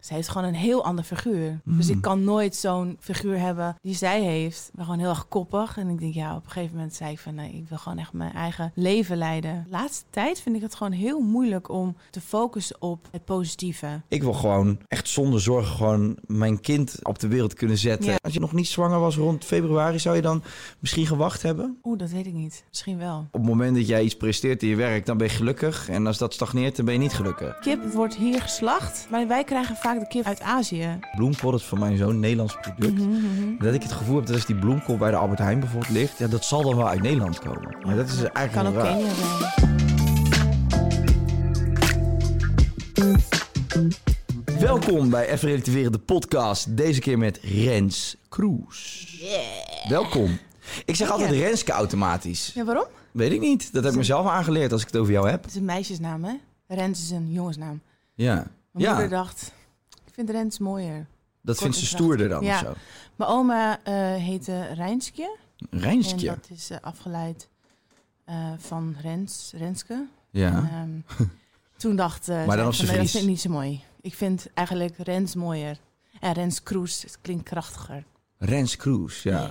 Zij heeft gewoon een heel ander figuur. Dus Mm. ik kan nooit zo'n figuur hebben die zij heeft. Ben gewoon heel erg koppig. En ik denk, ja, op een gegeven moment zei ik van... nee, ik wil gewoon echt mijn eigen leven leiden. De laatste tijd vind ik het gewoon heel moeilijk om te focussen op het positieve. Ik wil gewoon echt zonder zorgen gewoon mijn kind op de wereld kunnen zetten. Ja. Als je nog niet zwanger was rond februari, zou je dan misschien gewacht hebben? Oeh, dat weet ik niet. Misschien wel. Op het moment dat jij iets presteert in je werk, dan ben je gelukkig. En als dat stagneert, dan ben je niet gelukkig. Kip wordt hier geslacht. Maar wij krijgen vaak de kip uit Azië. Bloemkool is voor mij zo'n Nederlands product. Dat ik het gevoel heb dat als die bloemkool bij de Albert Heijn bijvoorbeeld ligt, ja, dat zal dan wel uit Nederland komen. Maar dat is eigenlijk Kan ook. Kenia zijn. Welkom bij Even Relativeren, de podcast. Deze keer met Rens Kroes. Welkom. Ik zeg altijd Renske automatisch. Ja, waarom? Weet ik niet. Dat heb ik mezelf aangeleerd als ik het over jou heb. Het is een meisjesnaam, hè? Rens is een jongensnaam. Ja. Mijn Ja, moeder dacht, vind Rens mooier. dat vindt ze stoerder dan Ja. of zo. Mijn oma eh, heette Rijnskje. En dat is eh, afgeleid eh, van Rens, Renske. Ja. En, ehm, toen dacht eh, dan van, nee, dat vind ik niet zo mooi. Ik vind eigenlijk Rens mooier. En Rens Kroes, klinkt krachtiger. Rens Kroes, ja.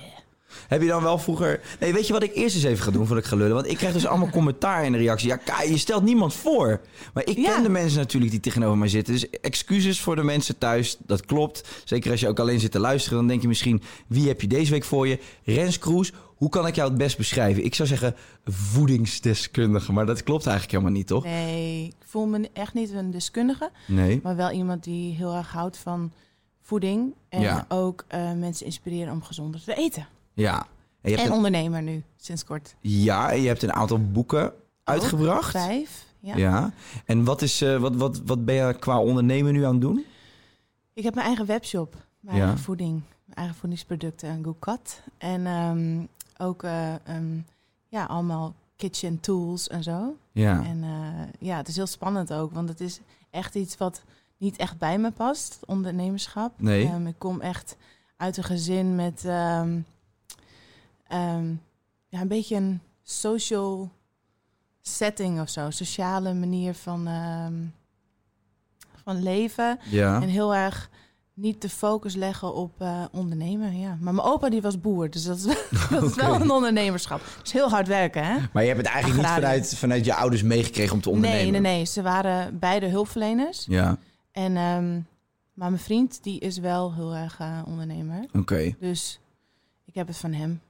Heb je dan wel vroeger... Nee, weet je wat ik eerst eens even ga doen voordat ik ga lullen? Want ik krijg dus allemaal commentaar in de reactie. Ja, Kai, je stelt niemand voor. Maar ik Ja. ken de mensen natuurlijk die tegenover mij zitten. Dus excuses voor de mensen thuis. Dat klopt. Zeker als je ook alleen zit te luisteren. Dan denk je misschien, wie heb je deze week voor je? Rens Kroes. Hoe kan ik jou het best beschrijven? Ik zou zeggen voedingsdeskundige. Maar dat klopt eigenlijk helemaal niet, toch? Nee, ik voel me echt niet een deskundige. Nee. Maar wel iemand die heel erg houdt van voeding. En Ja. ook eh, mensen inspireren om gezonder te eten. Ja. En je hebt En een, ondernemer nu, sinds kort. ja, en je hebt een aantal boeken uitgebracht. Vijf. Ja. Ja. En wat, is, eh, wat, wat, wat ben je qua ondernemen nu aan het doen? Ik heb mijn eigen webshop. Mijn Ja. eigen voeding. Mijn eigen voedingsproducten. En Gokat. En ehm, ook eh, ehm, ja, allemaal kitchen tools en zo. Ja. En eh, ja, het is heel spannend ook. Want het is echt iets wat niet echt bij me past. Ondernemerschap. Nee. Ehm, ik kom echt uit een gezin met ehm, ja, een beetje een social setting of zo. Sociale manier van, ehm, van leven. ja. En heel erg niet de focus leggen op eh, ondernemen. Ja. Maar mijn opa die was boer, dus dat is, dat is wel een ondernemerschap. Het is heel hard werken, hè? Maar je hebt het eigenlijk niet vanuit, vanuit je ouders meegekregen om te ondernemen? Nee, nee, nee. Ze waren beide hulpverleners. Ja, En, ehm, maar mijn vriend, die is wel heel erg eh, ondernemer. oké. Dus ik heb het van hem.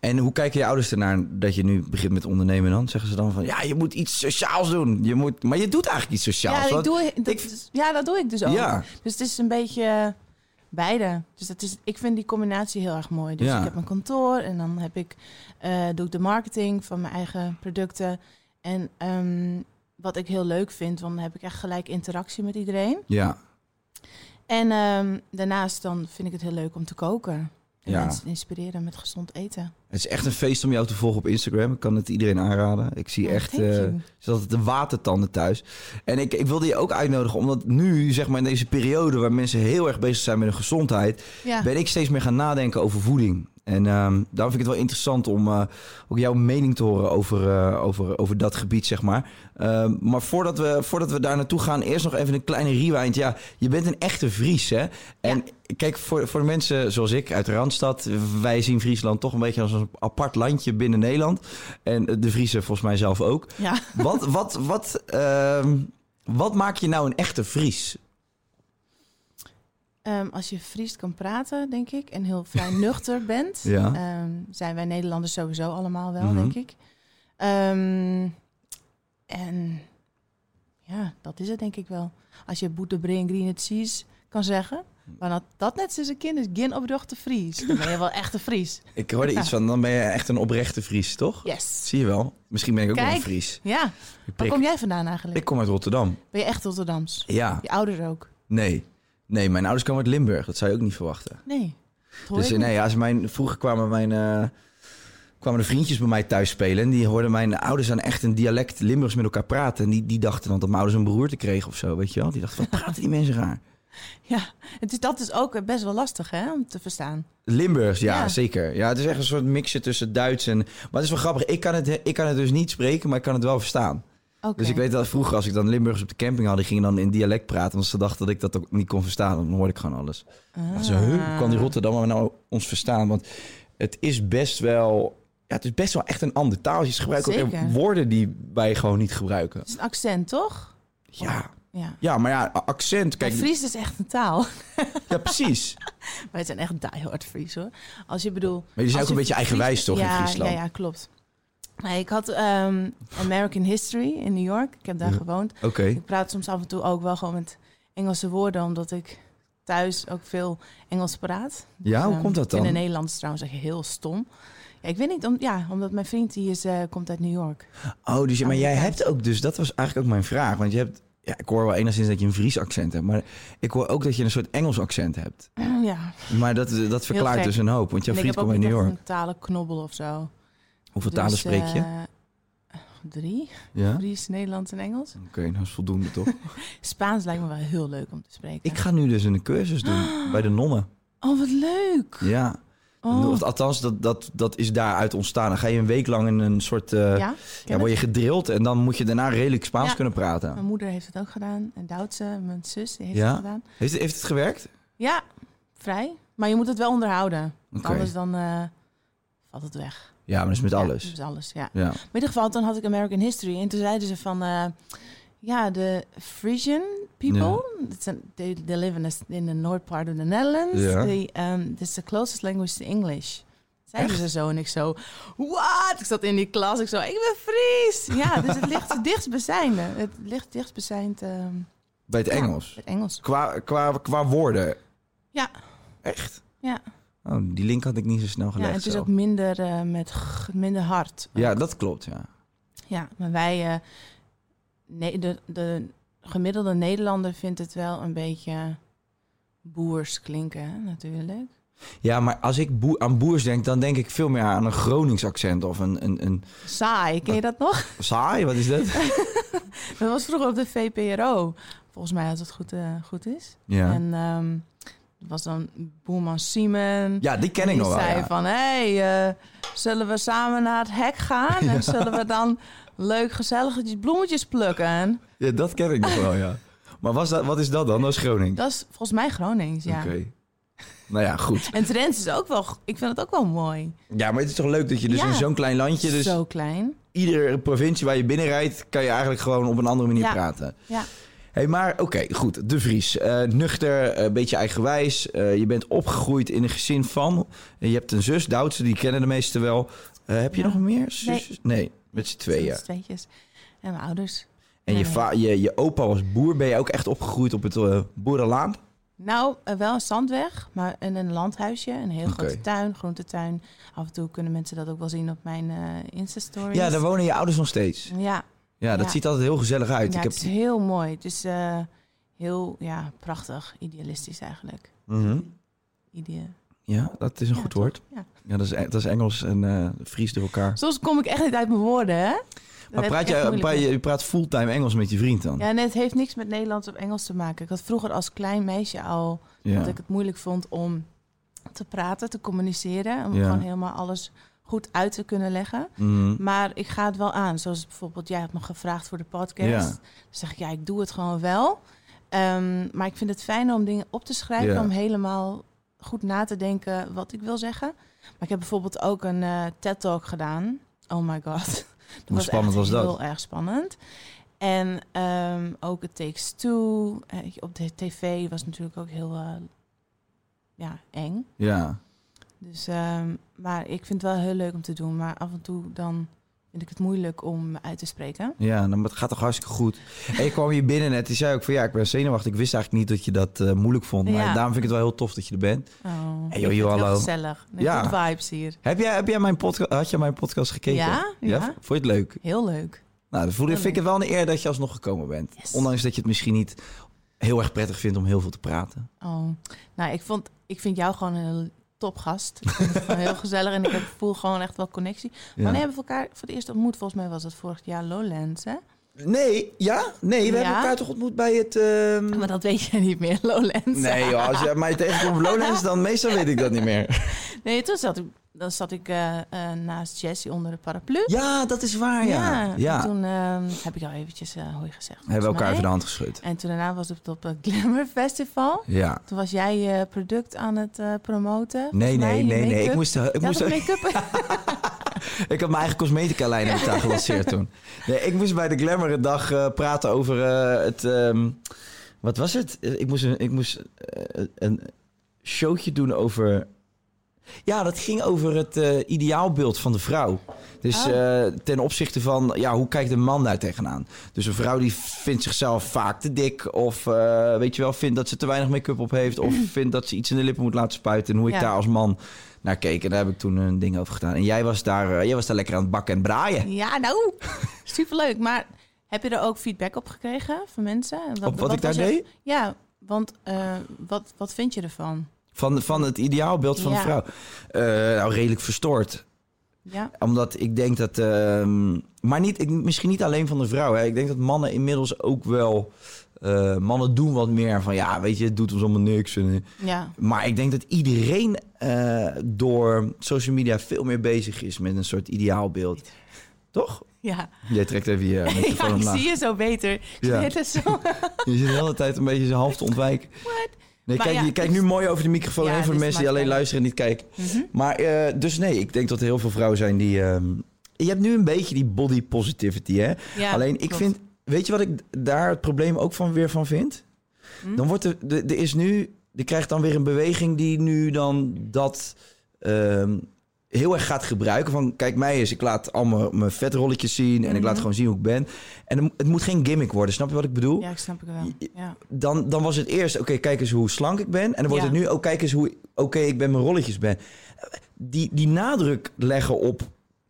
En hoe kijken je ouders ernaar dat je nu begint met ondernemen dan? Zeggen ze dan van, ja, je moet iets sociaals doen. Je moet, maar je doet eigenlijk iets sociaals. Ja, ik want- doe, dat, ik- ja, dat doe ik dus ook. Ja. Dus het is een beetje eh, beide. Dus dat is, ik vind die combinatie heel erg mooi. Dus Ja. ik heb een kantoor en dan heb ik, eh, doe ik de marketing van mijn eigen producten. En ehm, wat ik heel leuk vind, want dan heb ik echt gelijk interactie met iedereen. Ja, En ehm, daarnaast dan vind ik het heel leuk om te koken. En Ja. mensen inspireren met gezond eten. het is echt een feest om jou te volgen op Instagram. Ik kan het iedereen aanraden. Ik zie echt, zat altijd de watertanden thuis. En ik, ik wilde je ook uitnodigen, omdat nu, zeg maar in deze periode... waar mensen heel erg bezig zijn met hun gezondheid... Ja. ben ik steeds meer gaan nadenken over voeding. En ehm, daarom vind ik het wel interessant om eh, ook jouw mening te horen over, eh, over, over dat gebied, zeg maar. Ehm, maar voordat we, voordat we daar naartoe gaan, eerst nog even een kleine rewind. Ja, je bent een echte Fries, hè? En kijk, voor, voor de mensen zoals ik uit de Randstad... wij zien Friesland toch een beetje als een apart landje binnen Nederland. En de Friesen volgens mij zelf ook. Ja. Wat, wat, wat, ehm, wat maakt je nou een echte Fries? Ehm, als je Fries kan praten, denk ik, en heel vrij nuchter bent, Ja. ehm, zijn wij Nederlanders sowieso allemaal wel, Mhm. denk ik. Ehm, en ja, dat is het denk ik wel. Als je Boete Brain Green het Seas kan zeggen. Maar dat, dat net zijn kind is geen opdracht Fries. Dan ben je wel echt een Fries. Ik hoorde iets van, dan ben je echt een oprechte Fries, toch? Yes. Zie je wel. Misschien ben ik ook wel een. Fries. Ja. Waar kom jij vandaan eigenlijk? ik kom uit Rotterdam. Ben je echt Rotterdams? Ja, Je ouders ook? nee. Nee, mijn ouders komen uit Limburg. Dat zou je ook niet verwachten. Nee. Dus eh, nee, als mijn, vroeger kwamen mijn... eh, kwamen de vriendjes bij mij thuis spelen. En die hoorden mijn ouders aan echt een dialect Limburgs met elkaar praten. En die, die dachten dan dat mijn ouders een beroerte kregen of zo, weet je wel. Die dachten, wat praten die mensen raar? Ja, het is, dat is ook best wel lastig hè, om te verstaan. Limburgs, ja, Ja. zeker. Ja, het is echt een soort mixje tussen Duits en... Maar het is wel grappig. Ik kan, het, ik kan het dus niet spreken, maar ik kan het wel verstaan. Dus ik weet dat vroeger, als ik dan Limburgers op de camping had... die gingen dan in dialect praten. Want ze dachten dat ik dat ook niet kon verstaan. Dan hoorde ik gewoon alles. Ah. Ze, huh, hoe kan die Rotterdammer nou ons verstaan? Want het is best wel... Ja, het is best wel echt een ander taal. Je gebruikt ook Zeker. woorden die wij gewoon niet gebruiken. Het is een accent, toch? Ja, Ja. ja maar ja, accent. Kijk, Fries is echt een taal. ja, precies. Wij zijn echt diehard Fries hoor. Als je bedoel... Maar die zijn ook een je beetje eigenwijs toch ja, in Friesland? Ja, ja, klopt. Nee, ik had ehm, American History in New York. Ik heb daar Ja. gewoond. Oké. Ik praat soms af en toe ook wel gewoon met Engelse woorden, omdat ik thuis ook veel Engels praat. Ja, hoe Ehm, komt dat Ik dan? in Nederlands trouwens echt heel stom. Ja, ik weet niet, om, ja, omdat mijn vriend die is, eh, komt uit New York. Oh, dus, ja, maar jij hebt ook dus... Dat was eigenlijk ook mijn vraag. Want je hebt... Ja, ik hoor wel enigszins dat je een Fries accent hebt. Maar ik hoor ook dat je een soort Engels accent hebt. ja, Maar dat, dat verklaart dus een hoop. Want jouw ik vriend heb ook komt uit New York. een talenknobbel of zo. Hoeveel Dus, talen spreek je? eh, drie. Ja? Fries, Nederlands en Engels. Oké, dat is voldoende toch? Spaans lijkt me wel heel leuk om te spreken. ik ga nu dus een cursus doen bij de nonnen. Oh, wat leuk. Ja. Oh. Althans, dat, dat, dat is daaruit ontstaan. Dan ga je een week lang in een soort... eh, ja, ja, word je gedrild en dan moet je daarna redelijk Spaans Ja. kunnen praten. Mijn moeder heeft het ook gedaan. En Duitse, mijn zus, die heeft Ja? het gedaan. Heeft, heeft het gewerkt? Ja, vrij. Maar je moet het wel onderhouden. Anders dan eh, valt het weg. Ja, maar dat is met Ja, alles. is alles, ja. Ja. Maar in ieder geval, dan had ik American History. En toen zeiden ze van... eh, ja, de Frisian people... a- They, they live in the, in the north part of the Netherlands. Ja. They, um, the closest language to English. Zeiden ze zo. En ik zo... What? Ik zat in die klas. Ik zo... Ik ben Fries. Ja, dus het ligt het dichtstbijzijnde. Het ligt dichtstbijzijnd... ehm Bij het ja, Engels. het Engels. Qua, qua, qua woorden. Ja. Echt? Ja. Oh, die link had ik niet zo snel Ja, gelegd. het is zo. ook minder eh, met minder hard. ja, dat klopt, ja. Ja, maar wij, eh, nee, de, de gemiddelde Nederlander vindt het wel een beetje boers klinken, hè, natuurlijk. Ja, maar als ik aan boers denk, dan denk ik veel meer aan een Gronings accent of een, een, een Saai, ken je dat nog? saai, wat is dat? Dat was vroeger op de VPRO. Volgens mij als het goed, eh, goed is. Ja. En ehm was dan Boerman Simon. ja, die ken ik die nog wel. zei ja. van, hé, hey, eh, zullen we samen naar het hek gaan? En zullen we dan leuk gezellig bloemetjes plukken? Ja, dat ken ik nog wel, ja. Maar was dat, wat is dat dan? Dat is Groningen. Dat is volgens mij Gronings, ja. Oké. Nou ja, goed. En Drents is ook wel, ik vind het ook wel mooi. Ja, maar het is toch leuk dat je dus Ja. in zo'n klein landje... dus Zo klein. iedere provincie waar je binnenrijdt... kan je eigenlijk gewoon op een andere manier praten. Ja. Hey, maar oké, goed. De Vries. Eh, nuchter, eh, een beetje eigenwijs. Eh, je bent opgegroeid in een gezin van... je hebt een zus, Duitse, die kennen de meesten wel. Heb je Ja. nog meer zusjes? Nee, met z'n tweeën. Met tweetjes. En mijn ouders. En je, Nee. je, je opa was boer. Ben je ook echt opgegroeid op het boerenlaan? Nou, wel een zandweg, maar in een landhuisje. Een heel grote tuin, groentetuin. Af en toe kunnen mensen dat ook wel zien op mijn eh Insta-stories. Ja, daar wonen je ouders nog steeds. Ja, Ja, dat Ja. ziet altijd heel gezellig uit. ja ik heb... het is heel mooi. Het is eh, heel ja, prachtig, idealistisch eigenlijk. Mhm. Idea. Ja, dat is een Ja, goed toch? woord. Ja. Ja, dat is, dat is Engels en eh Fries door elkaar. Soms kom ik echt niet uit mijn woorden, hè? Maar praat je, mee. je, je praat fulltime Engels met je vriend dan? Ja, nee, het heeft niks met Nederlands of Engels te maken. Ik had vroeger als klein meisje al dat ik het moeilijk vond om te praten, te communiceren. Om gewoon helemaal alles goed uit te kunnen leggen. Mhm. Maar ik ga het wel aan. Zoals bijvoorbeeld, jij hebt me gevraagd voor de podcast. Ja. Dan zeg ik, ja, ik doe het gewoon wel. Ehm, maar ik vind het fijner om dingen op te schrijven. Ja. Om helemaal goed na te denken wat ik wil zeggen. Maar ik heb bijvoorbeeld ook een eh, TED-talk gedaan. Oh my god. Dat Hoe spannend echt was dat? Heel erg spannend. En ehm, ook het Takes Two. eh, op de tv was natuurlijk ook heel eh, ja, eng. Ja. Dus, ehm, maar ik vind het wel heel leuk om te doen. Maar af en toe dan vind ik het moeilijk om uit te spreken. Ja, maar het gaat toch hartstikke goed. En je kwam hier binnen net, die zei ook van ja, ik ben zenuwachtig. Ik wist eigenlijk niet dat je dat eh, moeilijk vond. Maar Ja. daarom vind ik het wel heel tof dat je er bent. Oh, Hey, joh, joh, hallo. gezellig. Ja. Ja. Good vibes hier. Heb jij, heb jij mijn podcast, had je mijn podcast gekeken? Ja, ja. Vond je het leuk? Heel leuk. Nou, dan voel, vind ik het wel een eer dat je alsnog gekomen bent. Yes. Ondanks dat je het misschien niet heel erg prettig vindt om heel veel te praten. Oh. Nou, ik, vond, ik vind jou gewoon een topgast. Ik vind het gewoon heel gezellig en ik heb, voel gewoon echt wel connectie. Ja. Wanneer hebben we elkaar voor het eerst ontmoet? Volgens mij was het vorig jaar Lowlands, hè? Nee, ja? Nee, we Ja? hebben elkaar toch ontmoet bij het... ehm, Maar dat weet je niet meer, Lowlands. Nee joh, als je mij tegenkomt op Lowlands, dan meestal weet ik dat niet meer. Nee, toen zat ik, dan zat ik eh, eh, naast Jessie onder de paraplu. Ja, dat is waar, ja. Ja, en toen ehm, heb ik al eventjes eh hoi gezegd. hebben we elkaar mij. even de hand geschud. En toen daarna was het op het Glamour Festival. Ja. Toen was jij je product aan het eh, promoten. Nee, nee, nee, nee. Ik moest, ik Ja, moest, make-up. ik had mijn eigen cosmetica lijn heb ik daar gelanceerd toen. Nee, ik moest bij de Glamour dag eh, praten over eh, het... ehm, wat was het? Eh, Ik moest, een, ik moest eh, een showtje doen over... Ja, dat ging over het eh, ideaalbeeld van de vrouw. Dus Oh. eh, ten opzichte van, ja, hoe kijkt een man daar tegenaan? Dus een vrouw die vindt zichzelf vaak te dik... of eh, weet je wel, vindt dat ze te weinig make-up op heeft... of vindt dat ze iets in de lippen moet laten spuiten... en hoe ik Ja. daar als man naar keek. En daar heb ik toen een ding over gedaan. En jij was daar, jij was daar lekker aan het bakken en braaien. Ja, nou, superleuk. Maar heb je er ook feedback op gekregen van mensen? En Op wat ik daar deed? Ja, want wat, wat vind je ervan? Van, van het ideaalbeeld van Ja. de vrouw. Eh, nou, redelijk verstoord. Ja, Omdat ik denk dat... ehm, maar niet, ik, misschien niet alleen van de vrouw. Hè. Ik denk dat mannen inmiddels ook wel... eh, mannen doen wat meer van... Ja, weet je, het doet ons allemaal niks. En, eh, ja. maar ik denk dat iedereen door social media veel meer bezig is met een soort ideaalbeeld. Toch? Ja, Jij trekt even je ja microfoon ik omlaag. zie je zo beter. Ik Ja. zo. Je zit de hele tijd een beetje zo half te ontwijken. Nee, kijk, ja, je kijkt dus- nu mooi over de microfoon Ja, heen voor de mensen die alleen luisteren en niet kijken. Mhm. Maar eh, dus nee, ik denk dat er heel veel vrouwen zijn die. ehm, je hebt nu een beetje die body positivity, hè? Ja, alleen ik klopt. vind. Weet je wat ik daar het probleem ook van weer van vind? Hm? Dan wordt er. de- Er is nu. Je krijgt dan weer een beweging die nu dan dat. ehm, heel erg gaat gebruiken van kijk mij eens ik laat allemaal mijn vetrolletjes zien en ik laat Mhm. gewoon zien hoe ik ben en het moet geen gimmick worden snap je wat ik bedoel Ja, ik snap het wel. Ja. dan, dan was het eerst, oké, kijk eens hoe slank ik ben. En dan wordt Ja. het nu, oh, kijk eens hoe, oké, ik ben mijn rolletjes ben. Die, die nadruk leggen op,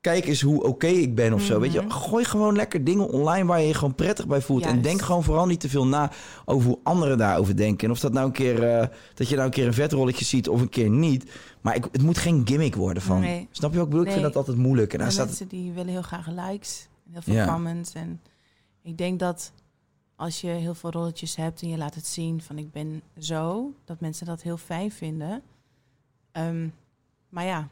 kijk eens hoe oké ik ben of zo. Weet je, Mhm. gooi gewoon lekker dingen online waar je je gewoon prettig bij voelt. En denk gewoon vooral niet te veel na over hoe anderen daarover denken. En of dat nou een keer, eh, dat je nou een keer een vetrolletje ziet of een keer niet. Maar ik, het moet geen gimmick worden van. Nee. Snap je wat ik bedoel? Ik vind dat altijd moeilijk. En daar staat, mensen die willen heel graag likes. Heel veel Ja. comments. En ik denk dat als je heel veel rolletjes hebt en je laat het zien van ik ben zo, dat mensen dat heel fijn vinden. Ehm, maar ja,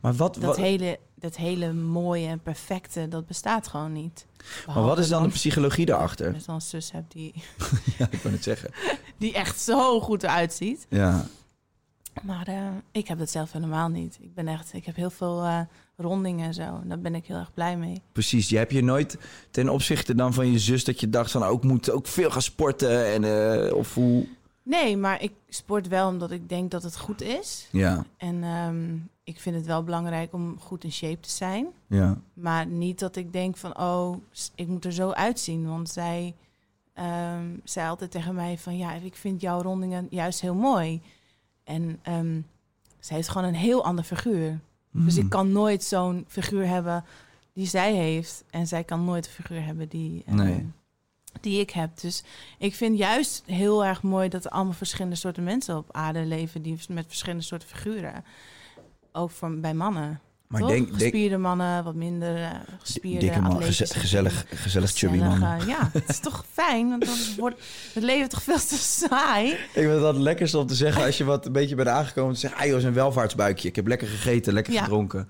maar wat, dat, wat, hele, dat hele mooie en perfecte, dat bestaat gewoon niet. maar wat is dan de psychologie daarachter? Als je dan een zus hebt die, Ja, ik kan het zeggen. die echt zo goed eruit ziet. Ja. Maar eh, ik heb dat zelf helemaal niet. Ik ben echt, ik heb heel veel eh, rondingen en zo. En daar ben ik heel erg blij mee. Precies, je hebt je nooit ten opzichte dan van je zus dat je dacht van ook moet ook veel gaan sporten en eh, of hoe. Nee, maar ik sport wel omdat ik denk dat het goed is. Ja, En ehm, ik vind het wel belangrijk om goed in shape te zijn. ja, Maar niet dat ik denk van, oh, ik moet er zo uitzien. Want zij ehm, zei altijd tegen mij van, ja, ik vind jouw rondingen juist heel mooi. En ehm, zij heeft gewoon een heel ander figuur. Dus ik kan nooit zo'n figuur hebben die zij heeft. En zij kan nooit een figuur hebben die, ehm, Nee. die ik heb. Dus ik vind juist heel erg mooi dat er allemaal verschillende soorten mensen op aarde leven. Die met verschillende soorten figuren. Ook voor, bij mannen. Maar toch? denk, gespierde mannen, wat minder eh, gespierde, dikke man, geze- gezellig, gezellig chubby man. Ja, het is toch fijn, want dan wordt het leven toch veel te saai. Ik vind dat het lekkerste om te zeggen als je wat een beetje bent aangekomen. Te zeggen, ah joh, is een welvaartsbuikje. Ik heb lekker gegeten, lekker Ja. gedronken.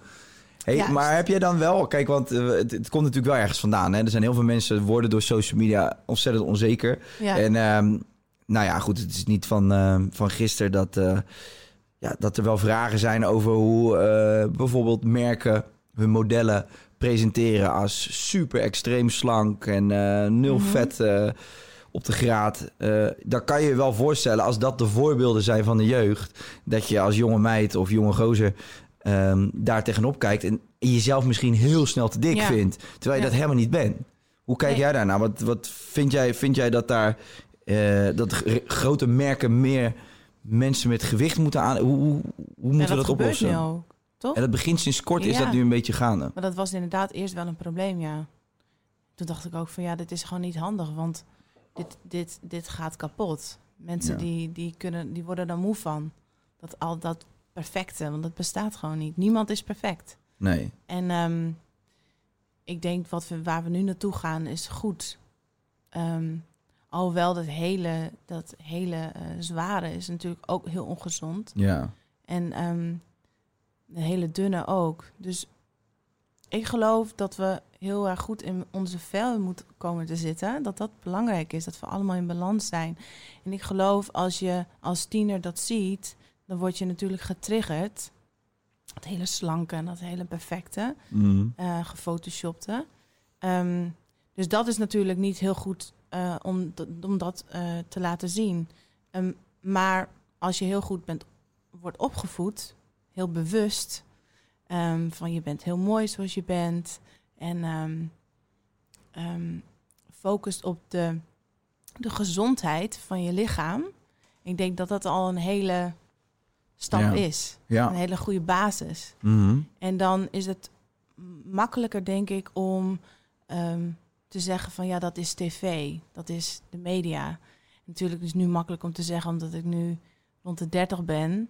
Hey, maar heb jij dan wel, kijk, want eh, het, het komt natuurlijk wel ergens vandaan. Hè? Er zijn heel veel mensen worden door social media ontzettend onzeker. Ja, En ehm, nou ja, goed, het is niet van, van gisteren dat, eh, ja, dat er wel vragen zijn over hoe eh, bijvoorbeeld merken hun modellen presenteren als super extreem slank en eh, nul Mhm. vet eh, op de graad. Dan kan je je wel voorstellen, als dat de voorbeelden zijn van de jeugd, dat je als jonge meid of jonge gozer ehm, daar tegenop kijkt. En jezelf misschien heel snel te dik Ja. vindt, terwijl je Ja. dat helemaal niet bent. Hoe kijk Nee. jij daarnaar? Wat, wat vind, jij, vind jij dat daar dat gr- grote merken meer mensen met gewicht moeten aan? Hoe, hoe, hoe moeten en we dat oplossen? ook, toch? En dat begint sinds kort, is dat nu een beetje gaande. Maar dat was inderdaad eerst wel een probleem, ja. Toen dacht ik ook van ja, dit is gewoon niet handig, want dit, dit, dit gaat kapot. Mensen die, die, kunnen, die worden er moe van. Dat al dat perfecte, want dat bestaat gewoon niet. Niemand is perfect. Nee. En ehm, ik denk wat we, waar we nu naartoe gaan is goed. Ehm, alhoewel dat hele, dat hele eh, zware is natuurlijk ook heel ongezond. Ja. En ehm, de hele dunne ook. Dus ik geloof dat we heel erg goed in onze vel moeten komen te zitten. Dat dat belangrijk is, dat we allemaal in balans zijn. En ik geloof als je als tiener dat ziet, dan word je natuurlijk getriggerd. Dat hele slanke en dat hele perfecte, eh gefotoshopte. Ehm, dus dat is natuurlijk niet heel goed eh, om, om dat eh, te laten zien. Ehm, maar als je heel goed bent, wordt opgevoed, heel bewust, ehm, van je bent heel mooi zoals je bent. En ehm focust op de, de gezondheid van je lichaam. Ik denk dat dat al een hele stap Ja. is. Ja. Een hele goede basis. Mhm. En dan is het makkelijker, denk ik, om te zeggen van ja, dat is tv, dat is de media. Natuurlijk is het nu makkelijk om te zeggen omdat ik nu rond de 30 ben.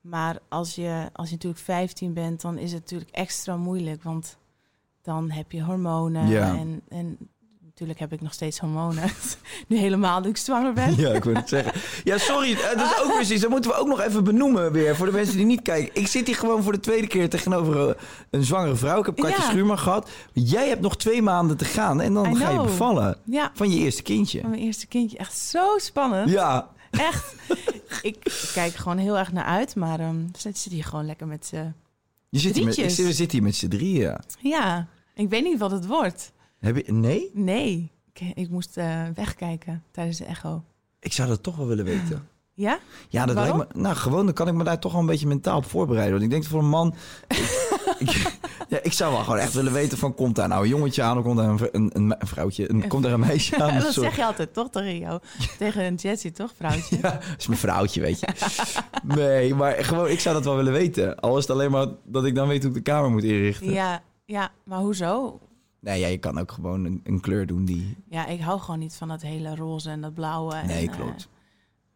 Maar als je, als je natuurlijk 15 bent, dan is het natuurlijk extra moeilijk. Want dan heb je hormonen. Ja. En, en natuurlijk heb ik nog steeds hormonen. nu helemaal dat ik zwanger ben. Ja, ik wil het zeggen. Ja, sorry, eh, dat is ook precies. Dat moeten we ook nog even benoemen weer voor de mensen die niet kijken. Ik zit hier gewoon voor de tweede keer tegenover eh, een zwangere vrouw. Ik heb Katje Ja. Schuurman gehad. Jij hebt nog twee maanden te gaan en dan ga je bevallen Ja, van je eerste kindje. van mijn eerste kindje. Echt zo spannend. Ja, Echt. ik kijk gewoon heel erg naar uit. Maar ehm zit hier gewoon lekker met ze. je zit hier met, we zitten hier met z'n drieën. Ja, ik weet niet wat het wordt. Heb je, nee? Nee, ik, ik moest eh, wegkijken tijdens de echo. Ik zou dat toch wel willen weten. Ja? Ja, dat Waarom? lijkt me. Nou, gewoon, dan kan ik me daar toch wel een beetje mentaal op voorbereiden. Want ik denk dat voor een man. ik, ja, ik zou wel gewoon echt willen weten: van komt daar nou een jongetje aan, of komt daar een, een, een, een vrouwtje, een, komt daar een meisje aan? dat zeg je altijd toch tegen jou? Tegen een Jessie toch, vrouwtje? Ja, dat is mijn vrouwtje, weet je. Nee, maar gewoon, ik zou dat wel willen weten. Al is het alleen maar dat ik dan weet hoe ik de kamer moet inrichten. Ja, ja, maar hoezo? Nee, ja, je kan ook gewoon een, een kleur doen die... Ja, ik hou gewoon niet van dat hele roze en dat blauwe. Nee, en, eh, klopt.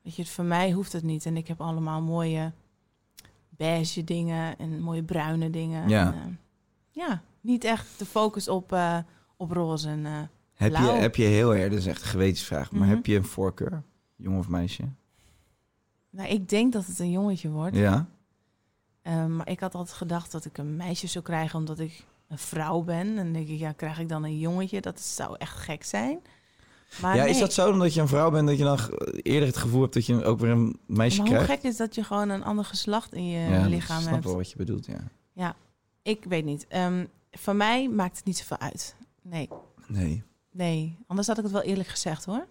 weet je, voor mij hoeft het niet. En ik heb allemaal mooie beige dingen en mooie bruine dingen. Ja. En, eh, ja, niet echt de focus op, eh, op roze en... Heb je, heb je heel erg, dat is echt een gewetensvraag, maar Mhm. heb je een voorkeur? Jongen of meisje? nou, ik denk dat het een jongetje wordt. Ja? Eh, maar ik had altijd gedacht dat ik een meisje zou krijgen omdat ik een vrouw ben. En dan denk ik, ja, krijg ik dan een jongetje? Dat zou echt gek zijn. Maar ja, is dat zo omdat je een vrouw bent dat je dan eerder het gevoel hebt dat je ook weer een meisje Maar hoe krijgt? gek is dat je gewoon een ander geslacht in je ja, lichaam ik snap hebt? wel wat je bedoelt, ja. Ik weet niet. Ehm voor mij maakt het niet zoveel uit. Nee, Nee. nee. Anders had ik het wel eerlijk gezegd hoor.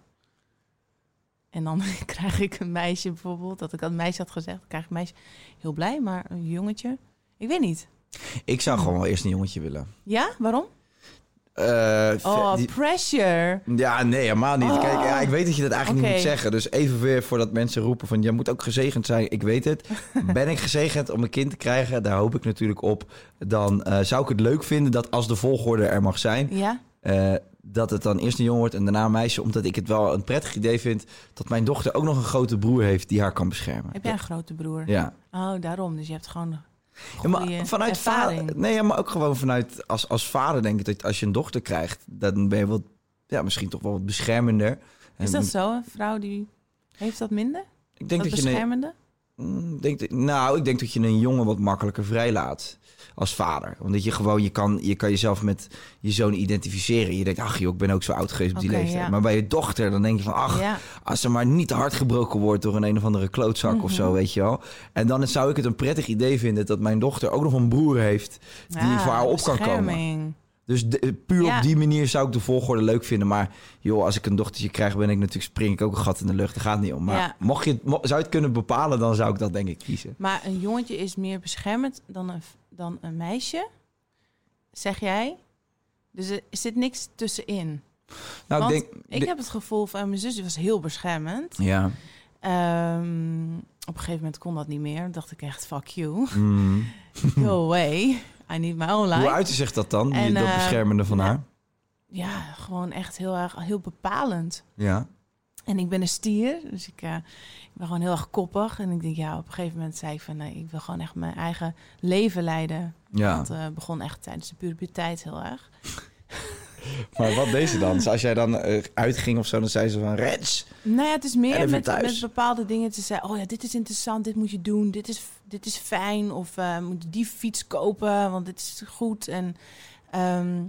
En dan krijg ik een meisje bijvoorbeeld, dat ik aan een meisje had gezegd, dan krijg ik een meisje heel blij, maar een jongetje, ik weet niet. Ik zou gewoon wel eerst een jongetje willen. Ja, waarom? Eh, Oh, die- pressure. Ja, nee, helemaal niet. Oh. Kijk, ja, ik weet dat je dat eigenlijk niet moet zeggen. Dus even weer voordat mensen roepen van... jij moet ook gezegend zijn. Ik weet het. Ben ik gezegend om een kind te krijgen? Daar hoop ik natuurlijk op. Dan eh, zou ik het leuk vinden dat als de volgorde er mag zijn... Ja? eh, dat het dan eerst een jongen wordt en daarna een meisje. Omdat ik het wel een prettig idee vind... dat mijn dochter ook nog een grote broer heeft die haar kan beschermen. Heb jij een grote broer? Ja. Oh, daarom. Dus je hebt gewoon Ja, maar vanuit ervaring. vader, nee, maar ook gewoon vanuit als, als vader denk ik dat als je een dochter krijgt, dan ben je wat, ja, misschien toch wel wat beschermender. Is dat zo? Een vrouw die heeft dat minder? Ik denk dat, dat, je beschermende? Mm, denk nou, ik denk dat je een jongen wat makkelijker vrijlaat als vader. Omdat je gewoon, je kan, je kan jezelf met je zoon identificeren. Je denkt, ach joh, ik ben ook zo oud geweest op die leeftijd. ja. Maar bij je dochter, dan denk je van, ach, ja. als ze maar niet te hard gebroken wordt door een een of andere klootzak of Mhm. zo, weet je wel. En dan zou ik het een prettig idee vinden dat mijn dochter ook nog een broer heeft die Ja, voor haar op kan komen. Dus de- puur Ja. op die manier zou ik de volgorde leuk vinden. Maar joh, als ik een dochtertje krijg, ben ik natuurlijk spring ik ook een gat in de lucht. Daar gaat het niet om. Maar Ja. mocht je het, mo- zou je het kunnen bepalen, dan zou ik dat denk ik kiezen. Maar een jongetje is meer beschermend dan een, dan een meisje. zeg jij. Dus er zit niks tussenin. Nou, Want ik denk... ik heb het gevoel van mijn zus die was heel beschermend. Ja. Ehm, op een gegeven moment kon dat niet meer. Dan dacht ik echt, fuck you. Mm. Go away. I need my own life. Hoe dat dan, die, dat eh, beschermende van haar? Ja, gewoon echt heel erg heel bepalend. Ja. En ik ben een stier, dus ik, eh, ik ben gewoon heel erg koppig. En ik denk, ja, op een gegeven moment zei ik van... nee, ik wil gewoon echt mijn eigen leven leiden. Ja. Dat eh, begon echt tijdens de puberteit heel erg. Maar wat deed ze dan? Dus als jij dan uitging of zo, dan zei ze van... Reds! Nou ja, het is meer met, met bepaalde dingen te zeggen... oh ja, dit is interessant, dit moet je doen, dit is, dit is fijn... of eh, moet die fiets kopen, want dit is goed. En ehm,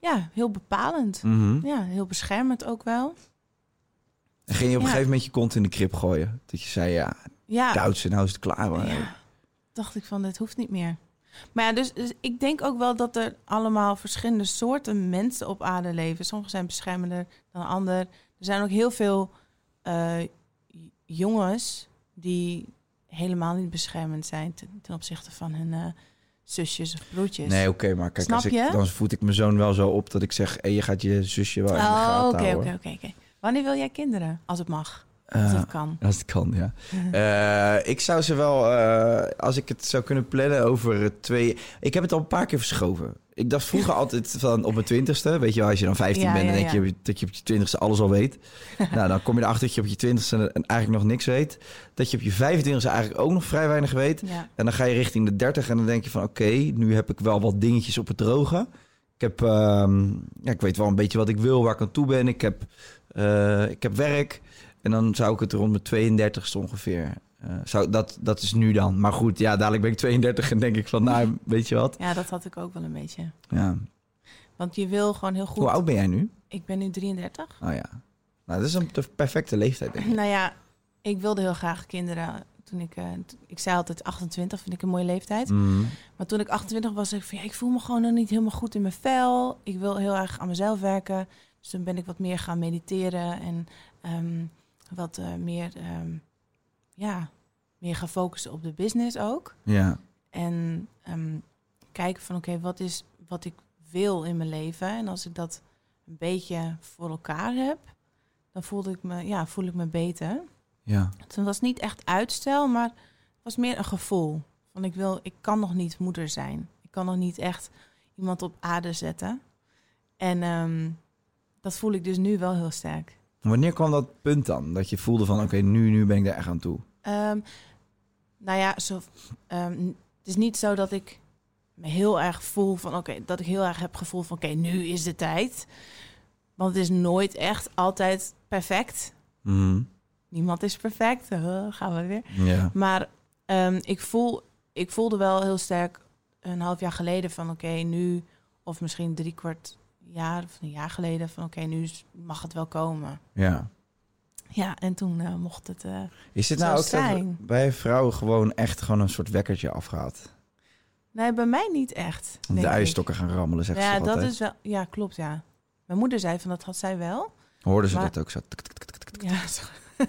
ja, heel bepalend. Mhm. Ja, heel beschermend ook wel. En ging je op een gegeven moment je kont in de krip gooien? Dat je zei, ja, Ja, ze, nou is het klaar. hoor. Ja, dacht ik van, dit hoeft niet meer. Maar ja, dus, dus ik denk ook wel dat er allemaal verschillende soorten mensen op aarde leven. Sommigen zijn beschermender dan ander. Er zijn ook heel veel eh, jongens die helemaal niet beschermend zijn ten, ten opzichte van hun eh, zusjes of broertjes. Nee, oké, maar kijk, Snap als ik, je? dan voed ik mijn zoon wel zo op dat ik zeg... Hey, je gaat je zusje wel in de Oh, gaten oké, oké, oké, oké. Wanneer wil jij kinderen? Als het mag. Als Eh, het kan. Als het kan, ja. Eh, ik zou ze wel, als ik het zou kunnen plannen over twee... Ik heb het al een paar keer verschoven. Ik dacht vroeger altijd van op mijn twintigste. Weet je wel, als je dan 15 Ja, bent, dan denk je dat je op je twintigste alles al weet. nou, dan kom je erachter dat je op je twintigste en eigenlijk nog niks weet. Dat je op je 25ste eigenlijk ook nog vrij weinig weet. En dan ga je richting de 30 en dan denk je van oké, nu heb ik wel wat dingetjes op het droge. Ik heb, ehm, ja, ik weet wel een beetje wat ik wil, waar ik aan toe ben. Ik heb, eh, ik heb werk. En dan zou ik het rond mijn 32ste ongeveer. Eh, zou, dat, dat is nu dan. Maar goed, ja, dadelijk ben ik 32 en denk ik van, nou, weet je wat? ja, dat had ik ook wel een beetje. Ja. Want je wil gewoon heel goed... Hoe oud ben jij nu? Ik ben nu 33. Oh ja. Nou, dat is een perfecte leeftijd, denk ik. Nou ja, ik wilde heel graag kinderen. Toen ik, eh, ik zei altijd 28 vind ik een mooie leeftijd. Mhm. Maar toen ik 28 was, ik van ja, ik voel me gewoon nog niet helemaal goed in mijn vel. Ik wil heel erg aan mezelf werken. Dus toen ben ik wat meer gaan mediteren en ehm, wat eh, meer, ehm, ja, meer gaan focussen op de business ook. Ja. En ehm, kijken van oké, wat is wat ik wil in mijn leven. En als ik dat een beetje voor elkaar heb, dan voelde ik me, ja, voel ik me beter. Ja. Het was niet echt uitstel, maar het was meer een gevoel. Van ik wil, ik kan nog niet moeder zijn. Ik kan nog niet echt iemand op aarde zetten. En ehm, dat voel ik dus nu wel heel sterk. Wanneer kwam dat punt dan? Dat je voelde van, oké, nu, nu ben ik er echt aan toe. Ehm, nou ja, zo, ehm, het is niet zo dat ik me heel erg voel van oké, dat ik heel erg heb gevoel van oké, nu is de tijd. Want het is nooit echt altijd perfect. Mhm. Niemand is perfect. Gaan we weer. Ja. Maar ehm, ik, voel, ik voelde wel heel sterk een half jaar geleden van oké, nu, of misschien drie kwart jaar of een jaar geleden van oké, nu mag het wel komen. Ja. Ja, en toen eh, mocht het. eh, Is Zo nou ook zijn. bij vrouwen gewoon echt gewoon een soort wekkertje afgehaald? nee, bij mij niet echt. De eierstokken gaan rammelen, zegt ze Ja, toch dat altijd? is wel. Ja, klopt, ja. Mijn moeder zei van dat had zij wel. Hoorden ze maar- dat ook zo? Ja, zo-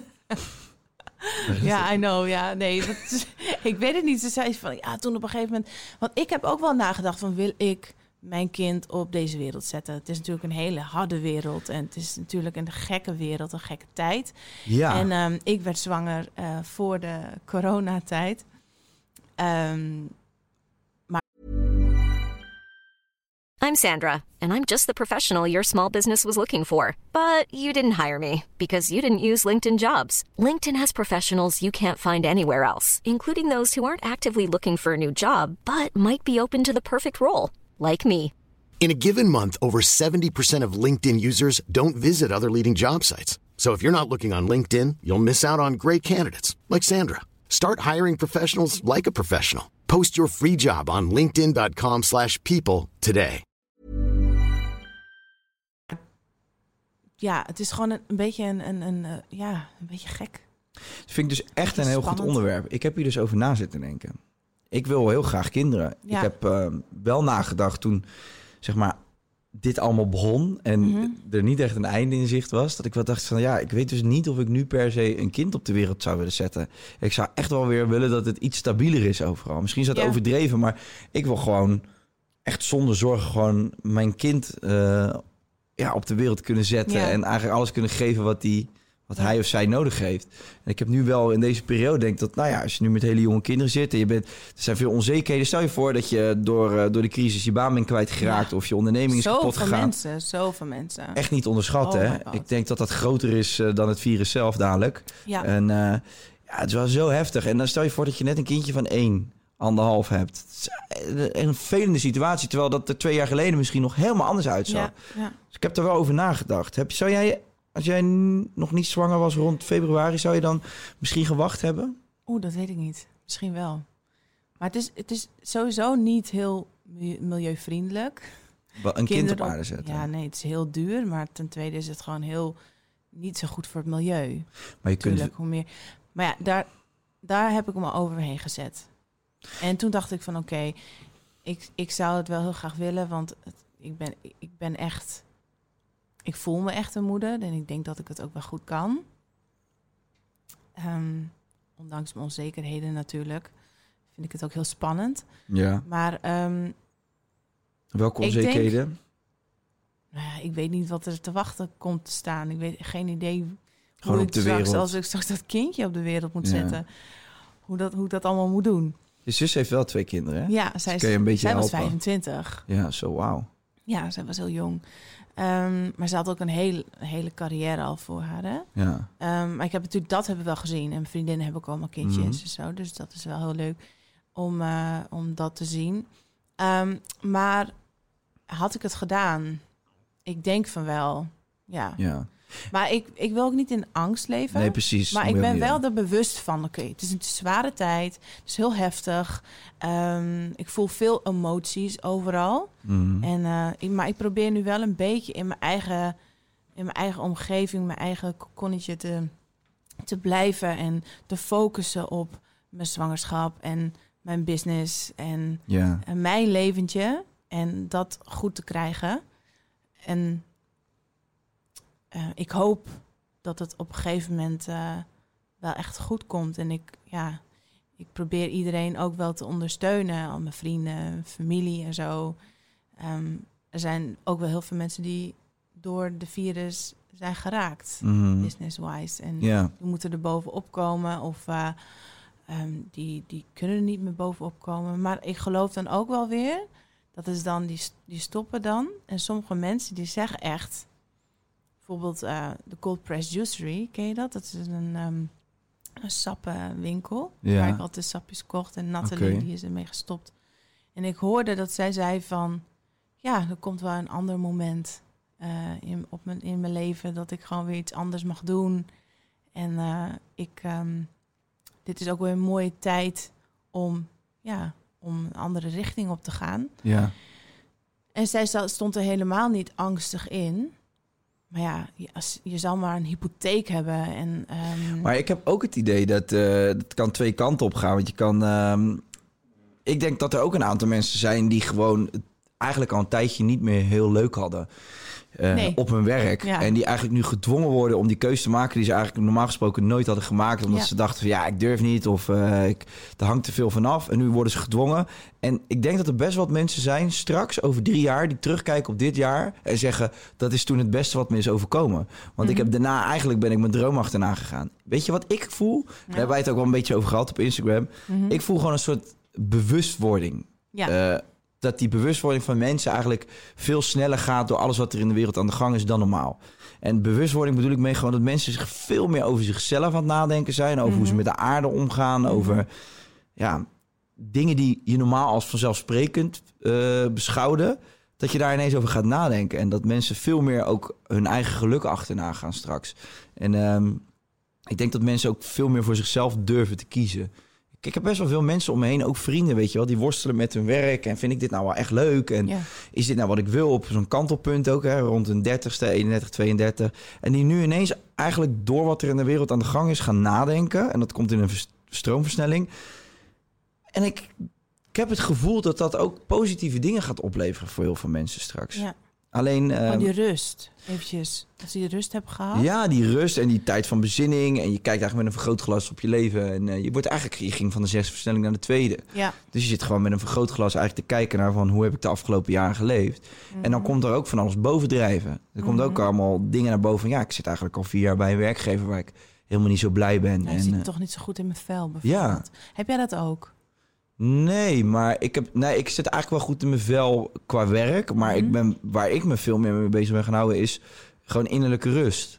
ja het? I know. Ja, nee, dat ik weet het niet. Ze zei van ja, toen op een gegeven moment. Want ik heb ook wel nagedacht van wil ik mijn kind op deze wereld zetten? Het is natuurlijk een hele harde wereld en het is natuurlijk een gekke wereld, een gekke tijd. Ja. En ehm, ik werd zwanger eh, voor de coronatijd. Ehm I'm Sandra, and I'm just the professional your small business was looking for. But you didn't hire me because you didn't use LinkedIn jobs. LinkedIn has professionals you can't find anywhere else, including those who aren't actively looking for a new job but might be open to the perfect role, like me. In a given month, over 70% of LinkedIn users don't visit other leading job sites. So if you're not looking on LinkedIn, you'll miss out on great candidates like Sandra. Start hiring professionals like a professional. Post your free job on linkedin.com/people today. ja, het is gewoon een, een beetje een, een, een eh, ja, een beetje gek. Dat vind ik dus echt een heel goed spannend. onderwerp. Ik heb hier dus over na zitten denken. Ik wil heel graag kinderen. Ja. Ik heb eh, wel nagedacht toen, zeg maar, dit allemaal begon en Mhm. er niet echt een einde in zicht was. Dat ik wel dacht van, ja, ik weet dus niet of ik nu per se een kind op de wereld zou willen zetten. Ik zou echt wel weer willen dat het iets stabieler is overal. Misschien is dat Ja. overdreven, maar ik wil gewoon echt zonder zorgen gewoon mijn kind eh, ja, op de wereld kunnen zetten. Ja. En eigenlijk alles kunnen geven wat, die, wat hij of zij nodig heeft. En ik heb nu wel in deze periode denk dat, nou ja, als je nu met hele jonge kinderen zit en je bent, er zijn veel onzekerheden. Stel je voor dat je door, eh, door de crisis je baan bent kwijtgeraakt Ja. of je onderneming is kapot Zoveel gegaan. mensen, zoveel mensen. Echt niet onderschatten. Oh hè? Ik denk dat dat groter is eh, dan het virus zelf dadelijk. Ja. En eh, ja, het is wel zo heftig. En dan stel je voor dat je net een kindje van één, anderhalf hebt. Een een vervelende situatie, terwijl dat er twee jaar geleden misschien nog helemaal anders uitzag. ja, ja. Dus ik heb er wel over nagedacht. Heb, zou jij, als jij nog niet zwanger was rond februari, zou je dan misschien gewacht hebben? Oeh, dat weet ik niet. Misschien wel. Maar het is, het is sowieso niet heel mi- milieuvriendelijk. Wel Een kind op aarde zetten. Ja, nee, het is heel duur. Maar ten tweede is het gewoon heel niet zo goed voor het milieu. maar je kunt, hoe meer. Maar ja, daar, daar heb ik me overheen gezet. En toen dacht ik van oké, ik, ik zou het wel heel graag willen, want het, ik, ben, ik ben echt, ik voel me echt een moeder en ik denk dat ik het ook wel goed kan. Ehm, ondanks mijn onzekerheden natuurlijk, vind ik het ook heel spannend. ja. Maar ehm, Welke denk- onzekerheden? nou ja, ik weet niet wat er te wachten komt te staan. Ik weet geen idee Gewoon hoe ik straks, wereld. als ik straks dat kindje op de wereld moet Ja. zetten, hoe dat, hoe ik dat allemaal moet doen. Je zus heeft wel twee kinderen, hè? Ja, zij, is, een beetje zij was helpen. 25. Ja, zo wauw. Ja, zij was heel jong. Ehm, maar ze had ook een heel, hele carrière al voor haar. Hè? Ja. Ehm, maar ik heb natuurlijk dat hebben we wel gezien. En vriendinnen hebben ook allemaal kindjes Mhm. en zo. Dus dat is wel heel leuk om, eh, om dat te zien. Ehm, maar had ik het gedaan? Ik denk van wel. Ja. ja. Maar ik, ik wil ook niet in angst leven. Nee, precies. Maar ik ben wel er bewust van, oké, het is een zware tijd. Het is heel heftig. Ehm, ik voel veel emoties overal. Mhm. En, eh, ik, maar ik probeer nu wel een beetje in mijn eigen, in mijn eigen omgeving, mijn eigen kokonnetje te, te blijven. En te focussen op mijn zwangerschap en mijn business en, en mijn leventje. En dat goed te krijgen. En eh, ik hoop dat het op een gegeven moment eh, wel echt goed komt. En ik, ja, ik probeer iedereen ook wel te ondersteunen. Al mijn vrienden, familie en zo. Ehm, er zijn ook wel heel veel mensen die door de virus zijn geraakt, Mhm. business-wise. En Ja. die moeten er bovenop komen of eh, ehm, die, die kunnen er niet meer bovenop komen. Maar ik geloof dan ook wel weer, dat is dan, die, die stoppen dan. En sommige mensen die zeggen echt, bijvoorbeeld eh, de Cold Press Juicery, ken je dat? Dat is een, ehm een sappenwinkel, Ja. waar ik altijd sapjes kocht. En Nathalie, die is ermee gestopt. En ik hoorde dat zij zei van, ja, er komt wel een ander moment eh, in, op mijn, in mijn leven dat ik gewoon weer iets anders mag doen. En eh, ik, ehm, dit is ook weer een mooie tijd om, ja, om een andere richting op te gaan. Ja. En zij stond er helemaal niet angstig in. Maar ja, als, je zal maar een hypotheek hebben. En, ehm, Maar ik heb ook het idee dat eh het kan twee kanten op gaan. Want je kan. ehm, ik denk dat er ook een aantal mensen zijn die gewoon eigenlijk al een tijdje niet meer heel leuk hadden. eh, Nee. op hun werk. Ja. En die eigenlijk nu gedwongen worden om die keuze te maken die ze eigenlijk normaal gesproken nooit hadden gemaakt. Omdat Ja. ze dachten van ja, ik durf niet of eh, ik, er hangt te veel vanaf. En nu worden ze gedwongen. En ik denk dat er best wat mensen zijn straks over drie jaar die terugkijken op dit jaar en zeggen dat is toen het beste wat me is overkomen. Want ik Mhm. heb daarna eigenlijk ben ik mijn droom achterna gegaan. Weet je wat ik voel? Daar hebben wij het ook wel een beetje over gehad op Instagram. mhm. Ik voel gewoon een soort bewustwording. ja. Eh, dat die bewustwording van mensen eigenlijk veel sneller gaat door alles wat er in de wereld aan de gang is dan normaal. En bewustwording bedoel ik mee gewoon dat mensen zich veel meer over zichzelf aan het nadenken zijn. Over hoe ze Mhm. met de aarde omgaan. Over ja, dingen die je normaal als vanzelfsprekend eh beschouwde. Dat je daar ineens over gaat nadenken. En dat mensen veel meer ook hun eigen geluk achterna gaan straks. En ehm, ik denk dat mensen ook veel meer voor zichzelf durven te kiezen. Ik heb best wel veel mensen om me heen, ook vrienden, weet je wel, die worstelen met hun werk. En vind ik dit nou wel echt leuk? En ja. is dit nou wat ik wil op zo'n kantelpunt ook, hè, rond een 30ste, 31, 32. En die nu ineens eigenlijk door wat er in de wereld aan de gang is gaan nadenken. En dat komt in een vers- stroomversnelling. En ik, ik heb het gevoel dat dat ook positieve dingen gaat opleveren voor heel veel mensen straks. ja. Alleen... Ehm, die rust. Eventjes. Als je die rust hebt gehad. Ja, die rust en die tijd van bezinning. En je kijkt eigenlijk met een vergrootglas op je leven. En eh, je wordt eigenlijk, je ging van de zesde versnelling naar de tweede. Ja. Dus je zit gewoon met een vergrootglas eigenlijk te kijken naar van hoe heb ik de afgelopen jaren geleefd. En dan komt er ook van alles bovendrijven. Er komt ook allemaal dingen naar boven. Ja, ik zit eigenlijk al vier jaar bij een werkgever waar ik helemaal niet zo blij ben. Nou, je en, zit eh, toch niet zo goed in mijn vel, bijvoorbeeld. Heb jij dat ook? Nee, maar ik, heb, nee, ik zit eigenlijk wel goed in mijn vel qua werk. Maar ik ben, waar ik me veel meer mee bezig ben gaan houden is gewoon innerlijke rust.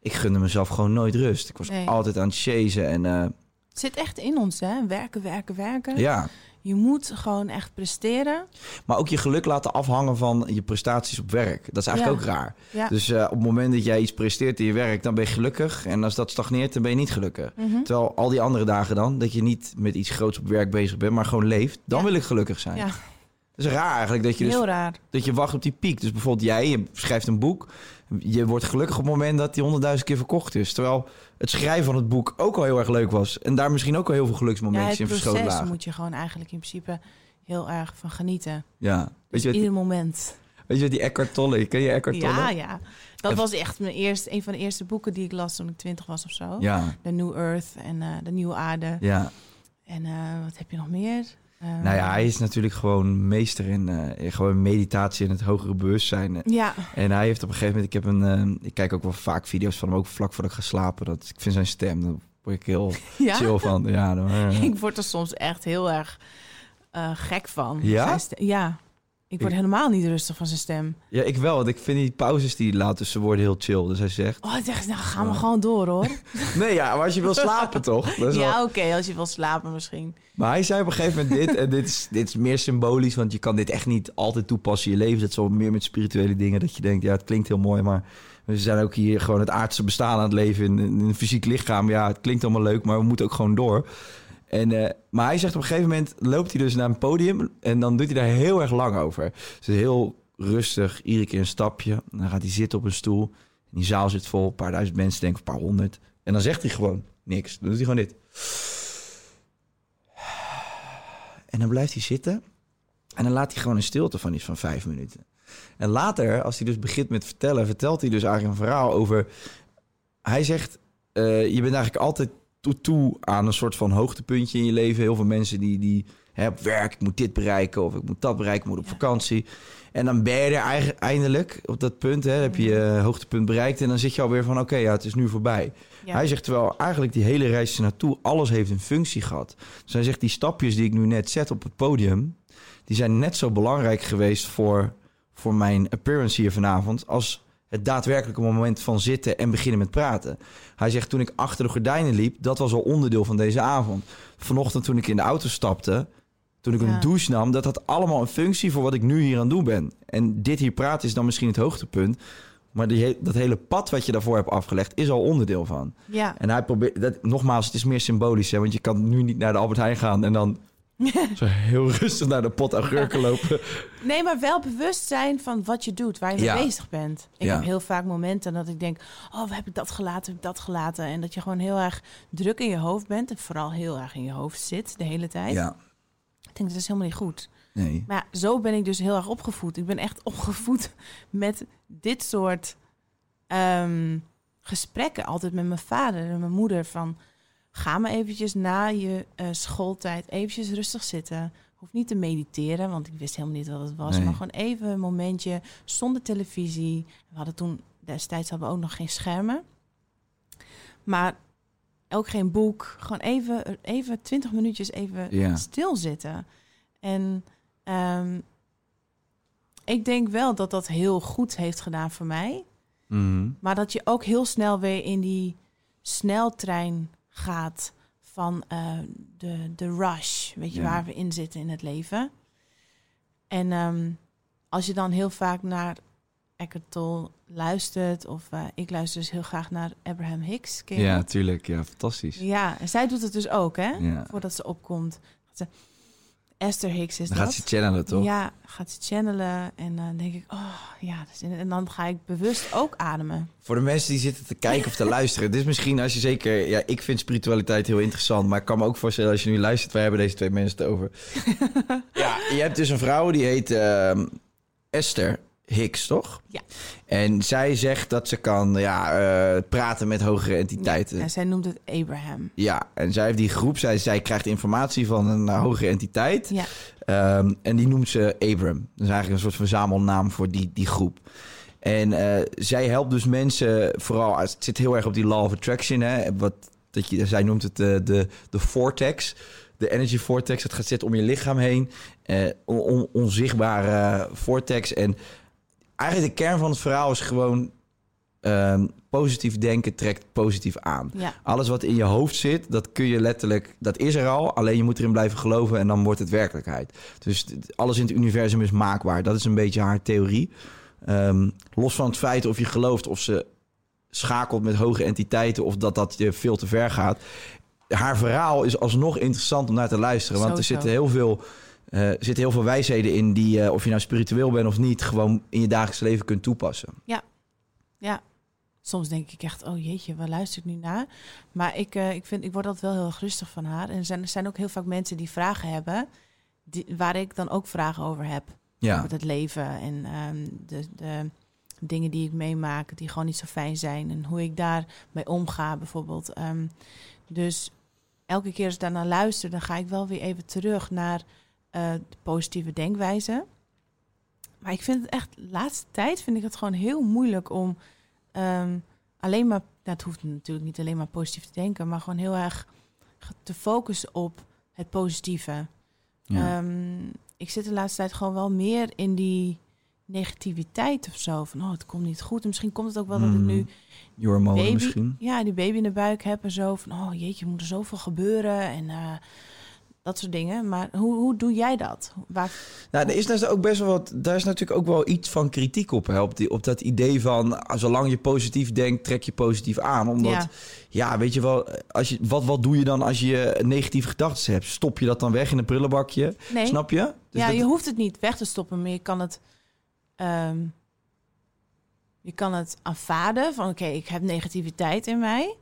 Ik gunde mezelf gewoon nooit rust. Ik was Nee. altijd aan het chasen en eh, Het zit echt in ons, hè? Werken, werken, werken. ja. Je moet gewoon echt presteren. Maar ook je geluk laten afhangen van je prestaties op werk. Dat is eigenlijk Ja. ook raar. Ja. Dus eh, op het moment dat jij iets presteert in je werk, dan ben je gelukkig. En als dat stagneert, dan ben je niet gelukkig. Mhm. Terwijl al die andere dagen dan, dat je niet met iets groots op werk bezig bent, maar gewoon leeft, dan Ja. wil ik gelukkig zijn. Ja, Het is raar eigenlijk dat je dus heel raar. dat je wacht op die piek. Dus bijvoorbeeld jij, je schrijft een boek. Je wordt gelukkig op het moment dat die honderdduizend keer verkocht is. Terwijl het schrijven van het boek ook al heel erg leuk was. En daar misschien ook al heel veel Ja, geluksmomentjes het in verscholen proces lagen. moet je gewoon eigenlijk in principe heel erg van genieten. Ja. Weet Dus je, wat, ieder moment. weet je wat die Eckhart Tolle? Ken je Eckhart Tolle? Ja, ja. Dat was echt mijn eerste, een van de eerste boeken die ik las toen ik twintig was of zo. Ja, The New Earth en eh, De Nieuwe Aarde. ja. En eh, wat heb je nog meer? Eh, Nou ja, hij is natuurlijk gewoon meester in eh, in gewoon meditatie en het hogere bewustzijn. Ja, En hij heeft op een gegeven moment, ik heb een, eh, ik kijk ook wel vaak video's van hem, ook vlak voordat ik ga slapen. Dat, ik vind zijn stem, daar word ik heel ja. chill van. Ja, dan, Ik word er soms echt heel erg eh, gek van. Ja? Ja. Ik word Ik- helemaal niet rustig van zijn stem. ja, ik wel, want ik vind die pauzes die hij laat tussen woorden heel chill. Dus hij zegt, Oh, ik dacht, nou gaan we gewoon door hoor. nee ja, maar als je wil slapen toch? Wel- Ja, oké, als je wil slapen misschien. Maar hij zei op een gegeven moment dit, en dit is, dit is meer symbolisch, want je kan dit echt niet altijd toepassen in je leven. Dat is wel meer met spirituele dingen, dat je denkt, ja, het klinkt heel mooi, maar we zijn ook hier gewoon het aardse bestaan aan het leven in, in een fysiek lichaam. Ja, het klinkt allemaal leuk, maar we moeten ook gewoon door. En, eh, maar hij zegt op een gegeven moment, loopt hij dus naar een podium en dan doet hij daar heel erg lang over. Dus heel rustig, iedere keer een stapje. Dan gaat hij zitten op een stoel. En die zaal zit vol, een paar duizend mensen, denk ik, een paar honderd. En dan zegt hij gewoon niks. Dan doet hij gewoon dit. En dan blijft hij zitten. En dan laat hij gewoon een stilte van iets van vijf minuten. En later, als hij dus begint met vertellen, vertelt hij dus eigenlijk een verhaal over. Hij zegt: eh, Je bent eigenlijk altijd toe, toe aan een soort van hoogtepuntje in je leven. Heel veel mensen die, die hè, op werk, ik moet dit bereiken of ik moet dat bereiken, ik moet op vakantie. En dan ben je er eindelijk op dat punt, hè, heb je je hoogtepunt bereikt. En dan zit je alweer van: Oké, ja, het is nu voorbij. Ja. Hij zegt terwijl eigenlijk die hele reis naartoe, alles heeft een functie gehad. Dus hij zegt, die stapjes die ik nu net zet op het podium, die zijn net zo belangrijk geweest voor, voor mijn appearance hier vanavond, als het daadwerkelijke moment van zitten en beginnen met praten. Hij zegt, toen ik achter de gordijnen liep, dat was al onderdeel van deze avond. Vanochtend toen ik in de auto stapte, toen ik Ja. een douche nam, dat had allemaal een functie voor wat ik nu hier aan het doen ben. En dit hier praten is dan misschien het hoogtepunt. Maar die, dat hele pad wat je daarvoor hebt afgelegd, is al onderdeel van. Ja, En hij probeert, dat, nogmaals, het is meer symbolisch, hè, want je kan nu niet naar de Albert Heijn gaan en dan zo heel rustig naar de pot augurken lopen. nee, maar wel bewust zijn van wat je doet, waar je mee bezig bent. Ik Ja. heb heel vaak momenten dat ik denk, oh, heb ik dat gelaten, heb ik dat gelaten. En dat je gewoon heel erg druk in je hoofd bent en vooral heel erg in je hoofd zit de hele tijd. Ja, Ik denk, dat is helemaal niet goed. nee. Maar ja, zo ben ik dus heel erg opgevoed. Ik ben echt opgevoed met dit soort ehm, gesprekken. Altijd met mijn vader en mijn moeder. Van, ga maar eventjes na je eh, schooltijd eventjes rustig zitten. Hoef niet te mediteren, want ik wist helemaal niet wat het was. Nee. Maar gewoon even een momentje zonder televisie. We hadden toen, destijds hadden we ook nog geen schermen. Maar ook geen boek. Gewoon even, even 20 minuutjes even Ja. stilzitten. En ehm, ik denk wel dat dat heel goed heeft gedaan voor mij. Mhm. Maar dat je ook heel snel weer in die sneltrein gaat van eh, de, de rush. Weet je, Ja. waar we in zitten in het leven. En ehm, als je dan heel vaak naar Eckhart Tolle luistert... of eh, ik luister dus heel graag naar Abraham Hicks. Ja, dat? tuurlijk. Ja, fantastisch. Ja, en zij doet het dus ook, hè? Ja. Voordat ze opkomt. Ze, Esther Hicks is Dan dat. gaat ze channelen, toch? Ja, gaat ze channelen. En dan denk ik, oh ja. in- en dan ga ik bewust ook ademen. Voor de mensen die zitten te kijken of te luisteren. Dit is misschien als je zeker... Ja, ik vind spiritualiteit heel interessant. Maar ik kan me ook voorstellen als je nu luistert... Wij hebben deze twee mensen het over. ja, je hebt dus een vrouw die heet ehm, Esther Hicks, toch? Ja. En zij zegt dat ze kan ja, eh, praten met hogere entiteiten. En zij noemt het Abraham. Ja, en zij heeft die groep, zij, zij krijgt informatie van een uh, hogere entiteit. Ja. Ehm, en die noemt ze Abram. Dat is eigenlijk een soort verzamelnaam voor die, die groep. En uh, zij helpt dus mensen, vooral, het zit heel erg op die law of attraction. Hè, wat, dat je, zij noemt het de, de, de vortex. De energy vortex. Het gaat zitten om je lichaam heen. On, onzichtbare vortex. En eigenlijk de kern van het verhaal is gewoon... Um, positief denken trekt positief aan. Ja. Alles wat in je hoofd zit, dat kun je letterlijk... Dat is er al, alleen je moet erin blijven geloven... en dan wordt het werkelijkheid. Dus alles in het universum is maakbaar. Dat is een beetje haar theorie. Um, los van het feit of je gelooft of ze schakelt met hoge entiteiten... of dat dat je veel te ver gaat. Haar verhaal is alsnog interessant om naar te luisteren. Want er zitten heel veel... Uh, er zitten heel veel wijsheden in die, uh, of je nou spiritueel bent of niet, gewoon in je dagelijks leven kunt toepassen. Ja, ja. Soms denk ik echt, oh jeetje, waar luister ik nu naar? Maar ik, uh, ik, vind, ik word altijd wel heel erg rustig van haar. En er zijn, er zijn ook heel vaak mensen die vragen hebben, die, waar ik dan ook vragen over heb. Ja. Over het leven en um, de, de dingen die ik meemaak, die gewoon niet zo fijn zijn. En hoe ik daarmee omga, bijvoorbeeld. Um, dus elke keer als ik daarnaar luister, dan ga ik wel weer even terug naar uh, de positieve denkwijze. Maar ik vind het echt, de laatste tijd vind ik het gewoon heel moeilijk om um, alleen maar, dat nou, hoeft natuurlijk niet alleen maar positief te denken, maar gewoon heel erg te focussen op het positieve. Ja. Um, ik zit de laatste tijd gewoon wel meer in die negativiteit of zo. Van, oh, het komt niet goed. En misschien komt het ook wel dat ik nu... Je hormonen baby, misschien. Ja, die baby in de buik heb en zo. Van, oh jeetje, moet er zoveel gebeuren. En uh, dat soort dingen. Maar hoe, hoe doe jij dat? Waar... Nou, er is dus ook best wel wat. Daar is natuurlijk ook wel iets van kritiek op. Hè, op, die, op dat idee van. Zolang je positief denkt, trek je positief aan. Omdat, ja, ja weet je wel. Als je, wat, wat doe je dan als je negatieve gedachten hebt? Stop je dat dan weg in een prullenbakje? Nee. Snap je? Dus ja, dat... je hoeft het niet weg te stoppen, maar je kan het. Um, je kan het aanvaarden van oké, okay, ik heb negativiteit in mij.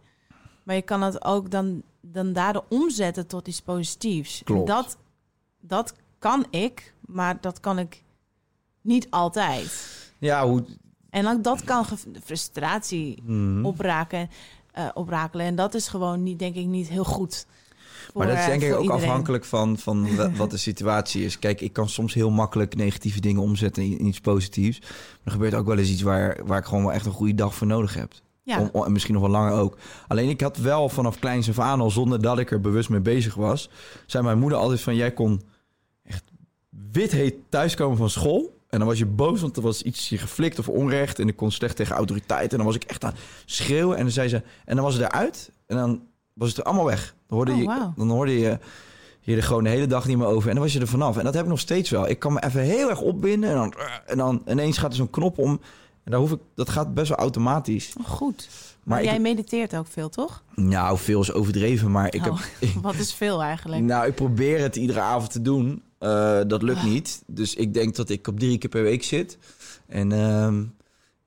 Maar je kan het ook dan, dan daardoor omzetten tot iets positiefs. Klopt. Dat, dat kan ik, maar dat kan ik niet altijd. Ja, hoe... En dan, dat kan frustratie Mhm. opraken, uh, oprakelen. En dat is gewoon niet, denk ik, niet heel goed. Maar dat is denk ik ook iedereen. afhankelijk van, van wat de situatie is. Kijk, ik kan soms heel makkelijk negatieve dingen omzetten in iets positiefs. Maar er gebeurt ook wel eens iets waar, waar ik gewoon wel echt een goede dag voor nodig heb. Ja. Om, en misschien nog wel langer ook. Alleen ik had wel vanaf kleins af aan al, zonder dat ik er bewust mee bezig was... zei mijn moeder altijd van, jij kon echt wit heet thuiskomen van school... En dan was je boos, want er was iets je geflikt of onrecht... en ik kon slecht tegen autoriteit. En dan was ik echt aan het schreeuwen. En dan zei ze... En dan was het eruit. En dan was het er allemaal weg. Dan hoorde, Oh, je, dan hoorde je je er gewoon de hele dag niet meer over. En dan was je er vanaf. En dat heb ik nog steeds wel. Ik kan me even heel erg opbinden. En dan, en dan ineens gaat er zo'n knop om. En daar hoef ik, dat gaat best wel automatisch. Oh, goed. Maar Maar ik- jij mediteert ook veel, toch? Nou, veel is overdreven. Maar ik, Oh, heb, Wat is veel eigenlijk? nou, ik probeer het iedere avond te doen. Eh, dat lukt niet. Dus ik denk dat ik op drie keer per week zit. En ehm,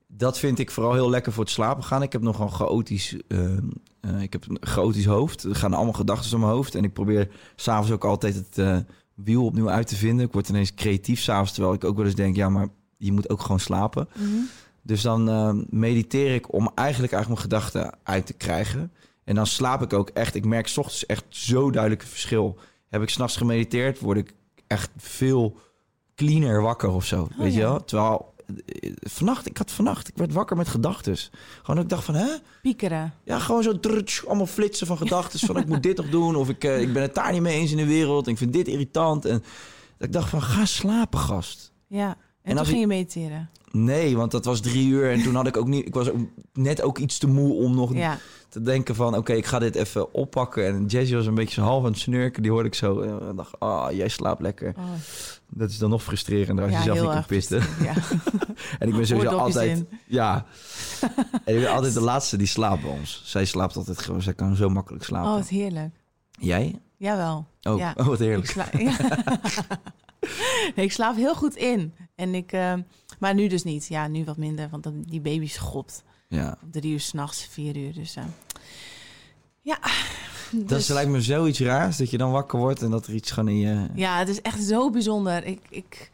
dat vind ik vooral heel lekker voor het slapen gaan. Ik heb nogal een chaotisch, ehm, eh, ik heb een chaotisch hoofd. Er gaan allemaal gedachten door mijn hoofd. En ik probeer s'avonds ook altijd het eh, wiel opnieuw uit te vinden. Ik word ineens creatief s'avonds. Terwijl ik ook wel eens denk, ja, maar je moet ook gewoon slapen. Mhm. Dus dan ehm, mediteer ik om eigenlijk, eigenlijk mijn gedachten uit te krijgen. En dan slaap ik ook echt. Ik merk 's ochtends echt zo duidelijk een verschil. Heb ik s'nachts gemediteerd, word ik echt veel cleaner wakker of zo. weet je wel? Terwijl eh, vannacht, ik had vannacht, ik werd wakker met gedachten. Gewoon dat ik dacht van, hè? Piekeren. Ja, gewoon zo drutsch, allemaal flitsen van gedachten. van ik moet dit toch doen. Of ik, eh, ik ben het daar niet mee eens in de wereld. En ik vind dit irritant. En dat ik dacht van, ga slapen, gast. Ja. En, En toen als ging je mediteren. Nee, want dat was drie uur. En toen had ik ook niet. Ik was ook net ook iets te moe om nog Ja. te denken van... oké, ik ga dit even oppakken. En Jessie was een beetje zo half aan het snurken. Die hoorde ik zo. En ik dacht, ah, jij slaapt lekker. Oh, Dat is dan nog frustrerender als ja, je zelf niet kan pisten. Ja. En ik ben sowieso altijd... in. Ja. en ik ben altijd de laatste die slaapt bij ons. Zij slaapt altijd gewoon. Zij kan zo makkelijk slapen. Oh, wat heerlijk. Jij? Jawel. Oh, Ja. oh wat Ik, heerlijk. sla nee, ik slaap heel goed in. En ik, eh, maar nu dus niet. Ja, nu wat minder, want dan, die baby schopt. Ja. Om Drie uur s'nachts, vier uur. Dus eh, ja. Dat Dus, lijkt me zoiets raars. Dat je dan wakker wordt en dat er iets gewoon in je... ja, het is echt zo bijzonder. Ik, ik,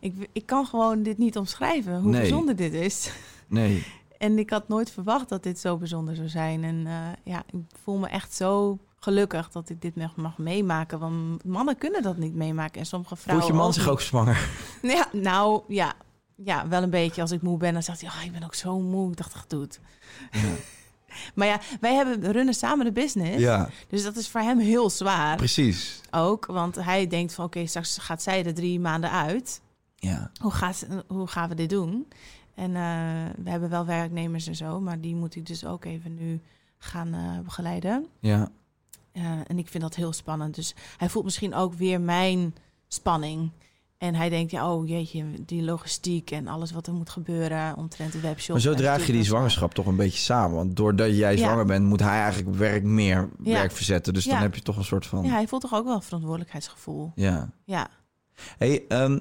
ik, ik kan gewoon dit niet omschrijven, hoe Nee. bijzonder dit is. Nee. En ik had nooit verwacht dat dit zo bijzonder zou zijn. En eh, ja, ik voel me echt zo gelukkig dat ik dit mag, mag meemaken. Want mannen kunnen dat niet meemaken. En sommige vrouwen Voelt je man zich ook zwanger? Ja, nou ja. Ja, wel een beetje. Als ik moe ben, dan zegt hij... Oh, ik ben ook zo moe. Ik dacht, doe het. maar ja, wij hebben, runnen samen de business. Ja, Dus dat is voor hem heel zwaar precies. ook. Want hij denkt van... Oké, straks gaat zij er drie maanden uit. Ja. Hoe, gaat, hoe gaan we dit doen? En eh, we hebben wel werknemers en zo. Maar die moet ik dus ook even nu gaan eh, begeleiden. Ja. Eh, en ik vind dat heel spannend. Dus hij voelt misschien ook weer mijn spanning. En hij denkt, ja, oh jeetje, die logistiek en alles wat er moet gebeuren omtrent de webshop. Maar zo draag je die zwangerschap toch een beetje samen. Want doordat jij Ja. zwanger bent, moet hij eigenlijk werk meer Ja. werk verzetten. Dus dan heb je toch een soort van... Ja, hij voelt toch ook wel een verantwoordelijkheidsgevoel. Ja. Ja, Hey, ehm,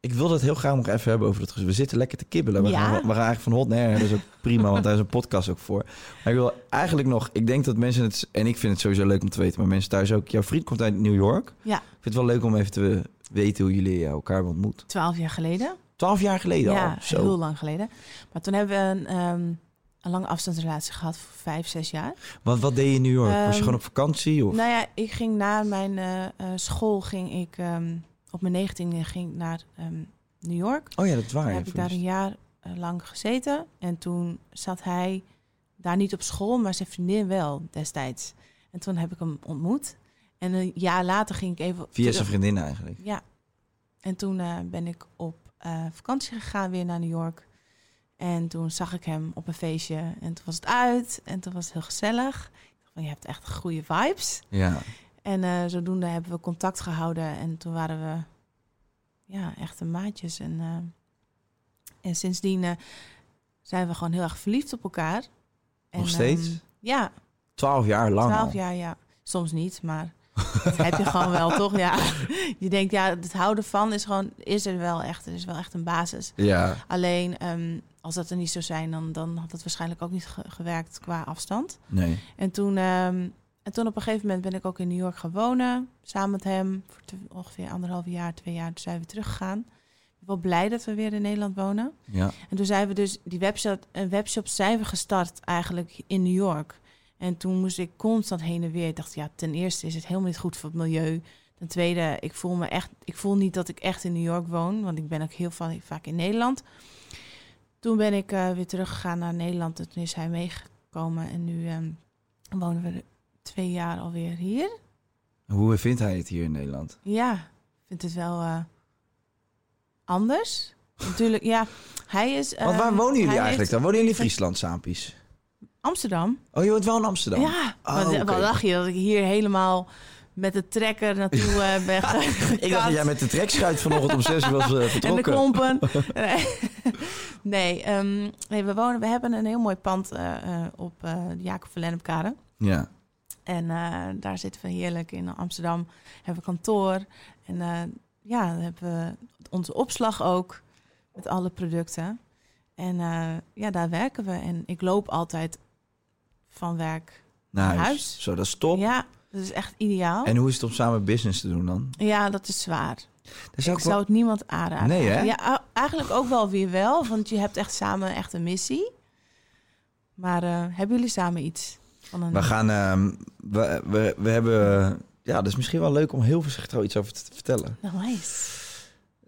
ik wil het heel graag nog even hebben over het. We zitten lekker te kibbelen. We, Ja. gaan, we gaan eigenlijk van hot naar her. Dat is ook prima, want daar is een podcast ook voor. Maar ik wil eigenlijk nog... Ik denk dat mensen het... En ik vind het sowieso leuk om te weten, maar mensen thuis ook. Jouw vriend komt uit New York. ja. Ik vind het wel leuk om even te weten hoe jullie elkaar hebben ontmoet. twaalf jaar geleden. Twaalf jaar geleden ja, al. Zo. heel lang geleden. Maar toen hebben we een, ehm, een lange afstandsrelatie gehad voor vijf, zes jaar. Want wat deed je in New York? Was je Ehm, gewoon op vakantie? Of? Nou ja, ik ging na mijn eh, eh, school, ging ik ehm, op mijn negentiende ging ik naar New York. Oh ja, dat waar. Toen heb ik daar een jaar eh, lang gezeten. En toen zat hij daar niet op school, maar zijn vriendin wel destijds. En toen heb ik hem ontmoet. En een jaar later ging ik even... Via zijn vriendin eigenlijk. Ja. En toen eh, ben ik op eh, vakantie gegaan weer naar New York. En toen zag ik hem op een feestje. En toen was het uit. En toen was het heel gezellig. Ik dacht van, je hebt echt goede vibes. Ja. En eh, zodoende hebben we contact gehouden. En toen waren we ja, echte maatjes. En, en sindsdien zijn we gewoon heel erg verliefd op elkaar. En, Nog steeds? ehm, ja, Twaalf jaar lang twaalf al. jaar, ja. Soms niet, maar dat heb je gewoon wel, toch? Ja. Je denkt, ja, het houden van is gewoon, is er wel echt, er is wel echt een basis. Ja. Alleen, ehm, als dat er niet zou zijn, dan, dan had het waarschijnlijk ook niet ge- gewerkt qua afstand. Nee. En toen, ehm, en toen op een gegeven moment ben ik ook in New York gaan wonen. Samen met hem. Voor te- ongeveer anderhalf jaar, twee jaar. Toen zijn we teruggegaan. Ik ben wel blij dat we weer in Nederland wonen. Ja. En toen zijn we dus die webshop, een webshop zijn we gestart eigenlijk in New York. En toen moest ik constant heen en weer. Ik dacht, ja, ten eerste is het helemaal niet goed voor het milieu. Ten tweede, ik voel me echt, ik voel niet dat ik echt in New York woon, want ik ben ook heel va- vaak in Nederland. Toen ben ik eh, weer teruggegaan naar Nederland. En toen is hij meegekomen en nu ehm, wonen we twee jaar alweer hier. Hoe vindt hij het hier in Nederland? Ja, ik vind het wel eh, anders. Natuurlijk, ja, hij is. Want waar ehm, wonen jullie eigenlijk heeft dan? Wonen jullie in Friesland, Saampies? Amsterdam. Oh, je woont wel in Amsterdam? Ja, Oh, wat, dacht je dat ik hier helemaal met de trekker naartoe eh, ben Ik dacht dat jij met de trekschuit vanochtend om zes uur was eh, En de vertrokken. klompen. nee, nee, ehm, nee, we, wonen, we hebben een heel mooi pand eh, op de Jacob van Lennepkade. Ja. En daar zitten we heerlijk in Amsterdam. Hebben we kantoor. En ja, dan hebben we onze opslag ook met alle producten. En ja, daar werken we. En ik loop altijd van werk Naar Naar huis. huis. Zo, dat is top. Ja, dat is echt ideaal. En hoe is het om samen business te doen dan? Ja, dat is zwaar. Ik zou ik zou wel... het niemand aanraden. Nee, hè? Ja, eigenlijk ook wel weer wel, want je hebt echt samen echt een missie. Maar eh, hebben jullie samen iets? Van een... We gaan... ehm, we, we, we hebben... Ja, dat is misschien wel leuk om heel voorzichtig iets over te vertellen. Nou, nice.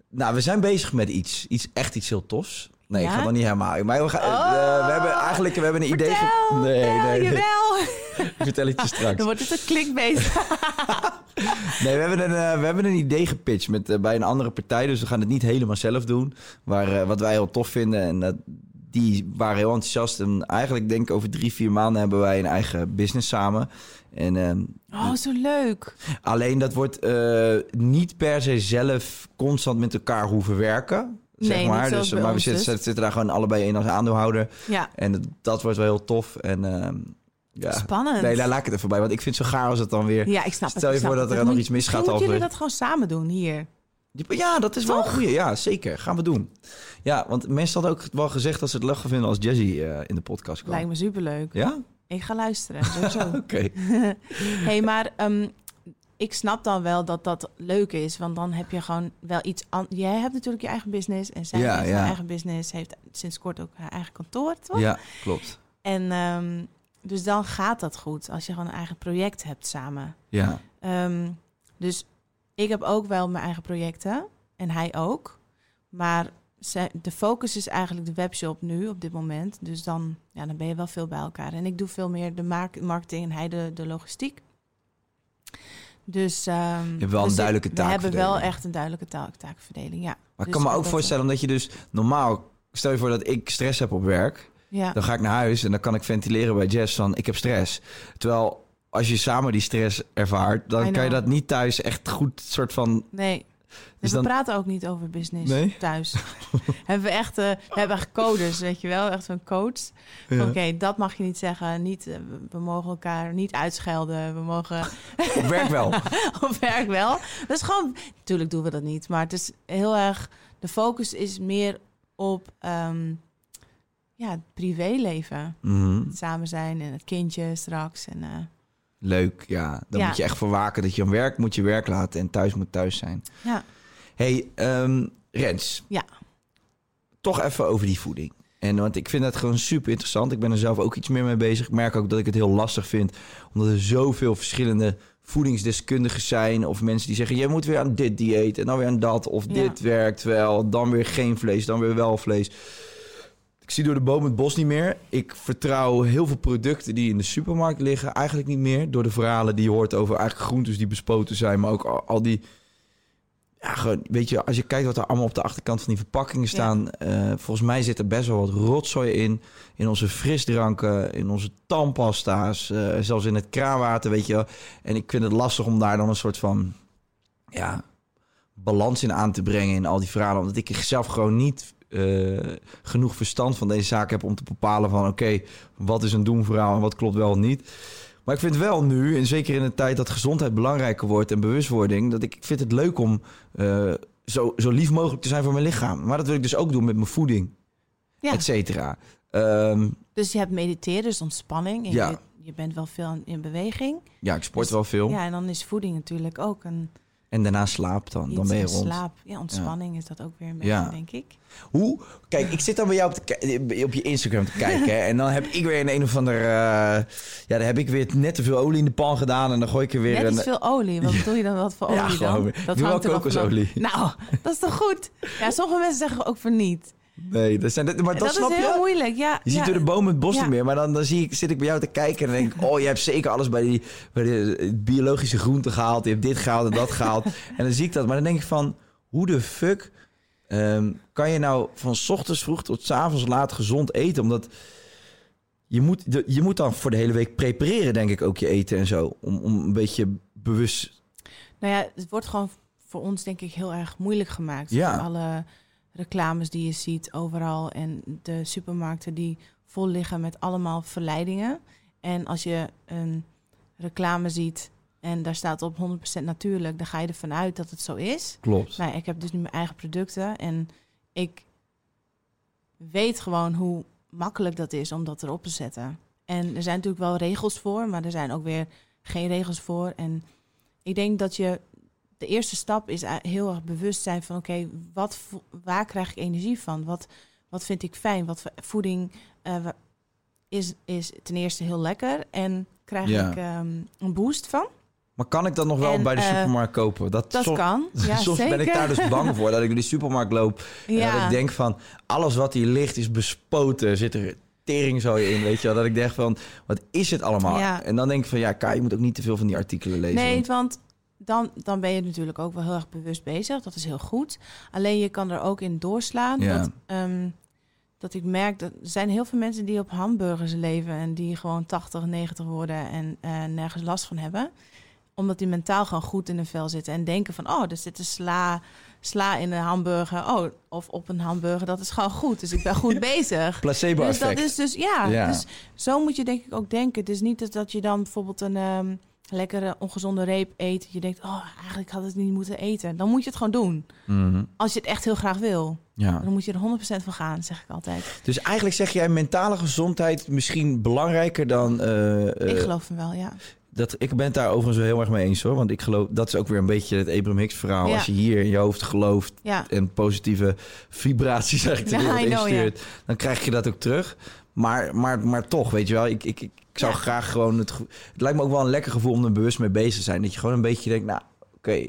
Nou, we zijn bezig met iets. iets echt iets heel tofs. Nee, ik Ja? ga nog niet helemaal. Maar we, gaan, Oh. eh, we hebben eigenlijk we hebben een idee. ge- nee, vertel, nee, nee. jawel. Ik vertel het je straks. Dan wordt het een clickbait. Nee, we hebben een, eh, we hebben een idee gepitcht met, eh, bij een andere partij. Dus we gaan het niet helemaal zelf doen. Maar eh, wat wij heel tof vinden. En dat die waren heel enthousiast. En eigenlijk denk ik over drie, vier maanden hebben wij een eigen business samen. En Oh, zo leuk. alleen dat wordt eh, niet per se zelf constant met elkaar hoeven werken. Zeg Nee, maar. Dus, maar we zitten, dus. zitten daar gewoon allebei in als aandeelhouder. Ja, En dat, wordt wel heel tof. En ehm, ja. spannend. Nee, daar laat ik het even bij. Want ik vind het zo gaar als het dan weer... Ja, ik snap het. Stel je voor dat het. er nog iets misgaat moeten jullie dat gewoon samen doen hier. Ja, dat is wel een goeie. Ja, zeker. Gaan we doen. Ja, want mensen hadden ook wel gezegd dat ze het leuk vinden als Jazzy eh, in de podcast kwam. Lijkt me superleuk. Ja? Ik ga luisteren, sowieso. Oké. hey, maar ehm, ik snap dan wel dat dat leuk is. Want dan heb je gewoon wel iets... An Jij hebt natuurlijk je eigen business. En zij Ja, heeft ja. haar eigen business. Heeft sinds kort ook haar eigen kantoor, toch? Ja, klopt. En ehm, dus dan gaat dat goed. Als je gewoon een eigen project hebt samen. Ja, Ehm, dus ik heb ook wel mijn eigen projecten. En hij ook. Maar de focus is eigenlijk de webshop nu op dit moment. Dus dan, ja, dan ben je wel veel bij elkaar. En ik doe veel meer de mark- marketing en hij de, de logistiek. Dus, ehm, hebt wel een dus duidelijke We hebben wel taakverdeling. echt een duidelijke taak, taakverdeling, ja. maar ik Dus kan me ook voorstellen omdat je dus normaal... Stel je voor dat ik stress heb op werk. Ja, Dan ga ik naar huis en dan kan ik ventileren bij Jess van ik heb stress. Terwijl als je samen die stress ervaart, dan kan je dat niet thuis echt goed soort van... nee. Dus we dan- praten ook niet over business Nee? thuis. hebben we echt, eh, we hebben echt codes, weet je wel, echt zo'n coach. Oké, dat mag je niet zeggen. Niet, eh, we- mogen elkaar niet uitschelden. We mogen Op werk wel. op werk wel. Dat is gewoon, natuurlijk doen we dat niet, maar het is heel erg. De focus is meer op ehm, ja, het privéleven. Het samen zijn en het kindje straks. En, eh, Leuk, ja. Dan Ja. moet je echt voor waken dat je aan werk moet je werk laten en thuis moet thuis zijn. ja, hey, ehm, Rens. Ja. Toch even over die voeding. En want ik vind het gewoon super interessant. Ik ben er zelf ook iets meer mee bezig. Ik merk ook dat ik het heel lastig vind. Omdat er zoveel verschillende voedingsdeskundigen zijn. Of mensen die zeggen, je moet weer aan dit dieet en dan weer aan dat. Of Ja. dit werkt wel, dan weer geen vlees, dan weer wel vlees. Ik zie door de boom het bos niet meer. Ik vertrouw heel veel producten die in de supermarkt liggen eigenlijk niet meer. Door de verhalen die je hoort over eigenlijk groentes die bespoten zijn. Maar ook al, al die... Ja, gewoon, weet je, als je kijkt wat er allemaal op de achterkant van die verpakkingen staan. eh, volgens mij zit er best wel wat rotzooi in. In onze frisdranken, in onze tandpasta's. eh, zelfs in het kraanwater, weet je. En ik vind het lastig om daar dan een soort van... Ja, balans in aan te brengen in al die verhalen. Omdat ik zelf gewoon niet eh, genoeg verstand van deze zaak heb om te bepalen van... oké, wat is een doemverhaal en wat klopt wel of niet. Maar ik vind wel nu, en zeker in een tijd dat gezondheid belangrijker wordt en bewustwording... dat ik, ik vind het leuk om eh, zo, zo lief mogelijk te zijn voor mijn lichaam. Maar dat wil ik dus ook doen met mijn voeding, ja. et cetera. Ehm, Dus je hebt mediteren, dus ontspanning. En Ja. je, je bent wel veel in- in beweging. ja, ik sport Dus- wel veel. Ja, en dan is voeding natuurlijk ook een En daarna slaap dan, dan ben je rond. slaap. Ja, ontspanning is dat ook weer een beetje, Ja. denk ik. Hoe? Kijk, ik zit dan bij jou op, ki- op je Instagram te kijken. hè, en dan heb ik weer een, een of ander... eh, ja, dan heb ik weer net te veel olie in de pan gedaan. En dan gooi ik er weer Net een... iets veel olie. Wat doe je dan wat voor Ja, olie gewoon dan? weer. Doe wel kokosolie. Nou, dat is toch goed? Ja, sommige mensen zeggen ook voor niet. Nee, dat, zijn, maar dat, Dat, snap is heel je. moeilijk. Ja, Je ja. ziet door de bomen het bos Ja. niet meer. Maar dan, dan zie ik, zit ik bij jou te kijken en denk ik... oh, je hebt zeker alles bij, die, bij de biologische groenten gehaald. Je hebt dit gehaald en dat gehaald. En dan zie ik dat. Maar dan denk ik van... hoe de fuck ehm, kan je nou van ochtends vroeg tot 's avonds laat gezond eten? Omdat je moet, je moet dan voor de hele week prepareren, denk ik, ook je eten en zo. Om, om een beetje bewust... Nou ja, het wordt gewoon voor ons denk ik heel erg moeilijk gemaakt. Ja. Alle reclames die je ziet overal en de supermarkten die vol liggen met allemaal verleidingen. En als je een reclame ziet en daar staat op 100% natuurlijk, dan ga je ervan uit dat het zo is. Klopt. Nou, ik heb dus nu mijn eigen producten en ik weet gewoon hoe makkelijk dat is om dat erop te zetten. En er zijn natuurlijk wel regels voor, maar er zijn ook weer geen regels voor. En ik denk dat je de eerste stap is heel erg bewust zijn van oké, wat waar krijg ik energie van? Wat, wat vind ik fijn? Wat voeding eh, is, is ten eerste heel lekker en krijg Ja. ik ehm, een boost van? Maar kan ik dat nog wel En, bij de eh, supermarkt kopen? Dat, Dat soms- kan. Ja, Soms zeker. ben ik daar dus bang voor dat ik door die supermarkt loop. En dat ik denk van, alles wat hier ligt is bespoten. Zit er teringzooi in, weet je wel. Dat ik denk van, wat is het allemaal? Ja. En dan denk ik van, ja, Kai, je moet ook niet te veel van die artikelen lezen. Nee, want- want dan, dan ben je natuurlijk ook wel heel erg bewust bezig. Dat is heel goed. Alleen je kan er ook in doorslaan. Ja. Dat, ehm, dat ik merk dat er zijn heel veel mensen die op hamburgers leven en die gewoon 80, 90 worden en eh, nergens last van hebben. Omdat die mentaal gewoon goed in hun vel zitten en denken van, oh, er zit een sla, sla in een hamburger. Oh, of op een hamburger, dat is gewoon goed. Dus ik ben goed bezig. Placebo Dus dat effect. is dus, ja, Ja. Dus zo moet je denk ik ook denken. Het is niet dat, dat je dan bijvoorbeeld een ehm, lekkere ongezonde reep eet. Je denkt, oh, eigenlijk had ik het niet moeten eten. Dan moet je het gewoon doen. Mhm. Als je het echt heel graag wil. Ja. Dan moet je er 100% van gaan, zeg ik altijd. Dus eigenlijk zeg jij mentale gezondheid misschien belangrijker dan... eh, eh, ik geloof hem wel, ja. Dat, ik ben het daar overigens wel heel erg mee eens hoor. Want ik geloof, dat is ook weer een beetje het Abraham Hicks verhaal. Ja. Als je hier in je hoofd gelooft Ja, en positieve vibraties eigenlijk Ja, know, instuurt, dan krijg je dat ook terug. Maar, maar, maar toch, weet je wel, ik, ik, ik, zou Ja. graag gewoon het. Het lijkt me ook wel een lekker gevoel om er bewust mee bezig te zijn. Dat je gewoon een beetje denkt, nou, oké,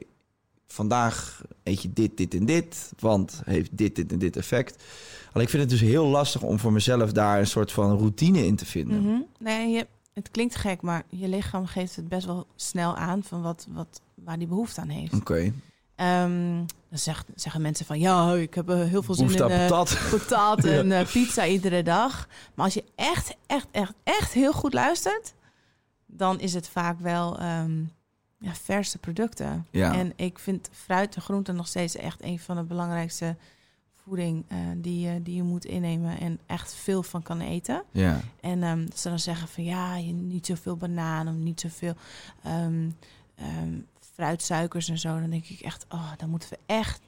vandaag eet je dit, dit en dit, want heeft dit, dit en dit effect. Alleen ik vind het dus heel lastig om voor mezelf daar een soort van routine in te vinden. Mhm. Nee, je, het klinkt gek, maar je lichaam geeft het best wel snel aan van wat, wat, waar die behoefte aan heeft. Oké, Ehm, dan zegt, zeggen mensen van ja, ik heb eh, heel veel zin in eh, patat. patat en eh, pizza iedere dag. Maar als je echt, echt, echt, echt heel goed luistert, dan is het vaak wel ehm, ja, verse producten. Ja. En ik vind fruit en groenten nog steeds echt een van de belangrijkste voeding die, je die je moet innemen en echt veel van kan eten. Ja. En ehm, ze dan zeggen van ja, je niet zoveel banaan of niet zoveel ehm, fruitsuikers en zo. Dan denk ik echt, oh, dat moeten we echt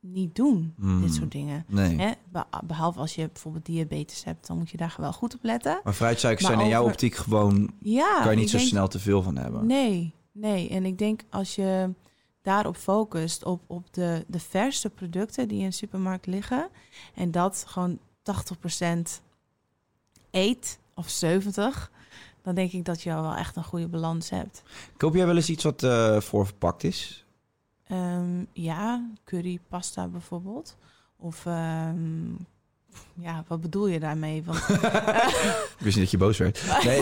niet doen, Hmm. dit soort dingen. Nee. Hè? Be- behalve als je bijvoorbeeld diabetes hebt, dan moet je daar wel goed op letten. Maar fruitsuikers Maar zijn in jouw optiek gewoon... Ja, kan je niet zo denk- snel te veel van hebben. Nee, nee. En ik denk als je daarop focust, op, op de, de verste producten die in de supermarkt liggen, en dat gewoon 80% eet, of 70%, dan denk ik dat je al wel echt een goede balans hebt. Koop jij wel eens iets wat eh voorverpakt is? Ehm, ja, curry, pasta bijvoorbeeld. Of ehm, ja, wat bedoel je daarmee? Want Ik wist niet dat je boos werd. Nee,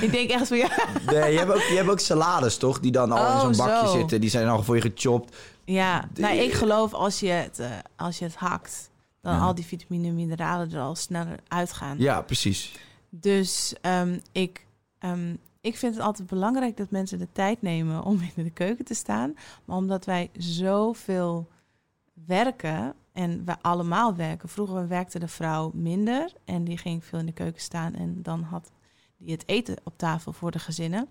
ik denk echt van ja, nee je, hebt ook, je hebt ook salades, toch? Die dan al in Oh, zo'n bakje zo. zitten. Die zijn al voor je gechopt. Ja, De- nou, ik geloof als je het, eh, als je het hakt, dan Ja. al die vitamine en mineralen er al sneller uitgaan. Ja, precies. Dus ehm, ik, ehm, ik vind het altijd belangrijk dat mensen de tijd nemen om in de keuken te staan. Maar omdat wij zoveel werken en we allemaal werken. Vroeger werkte de vrouw minder en die ging veel in de keuken staan en dan had die het eten op tafel voor de gezinnen.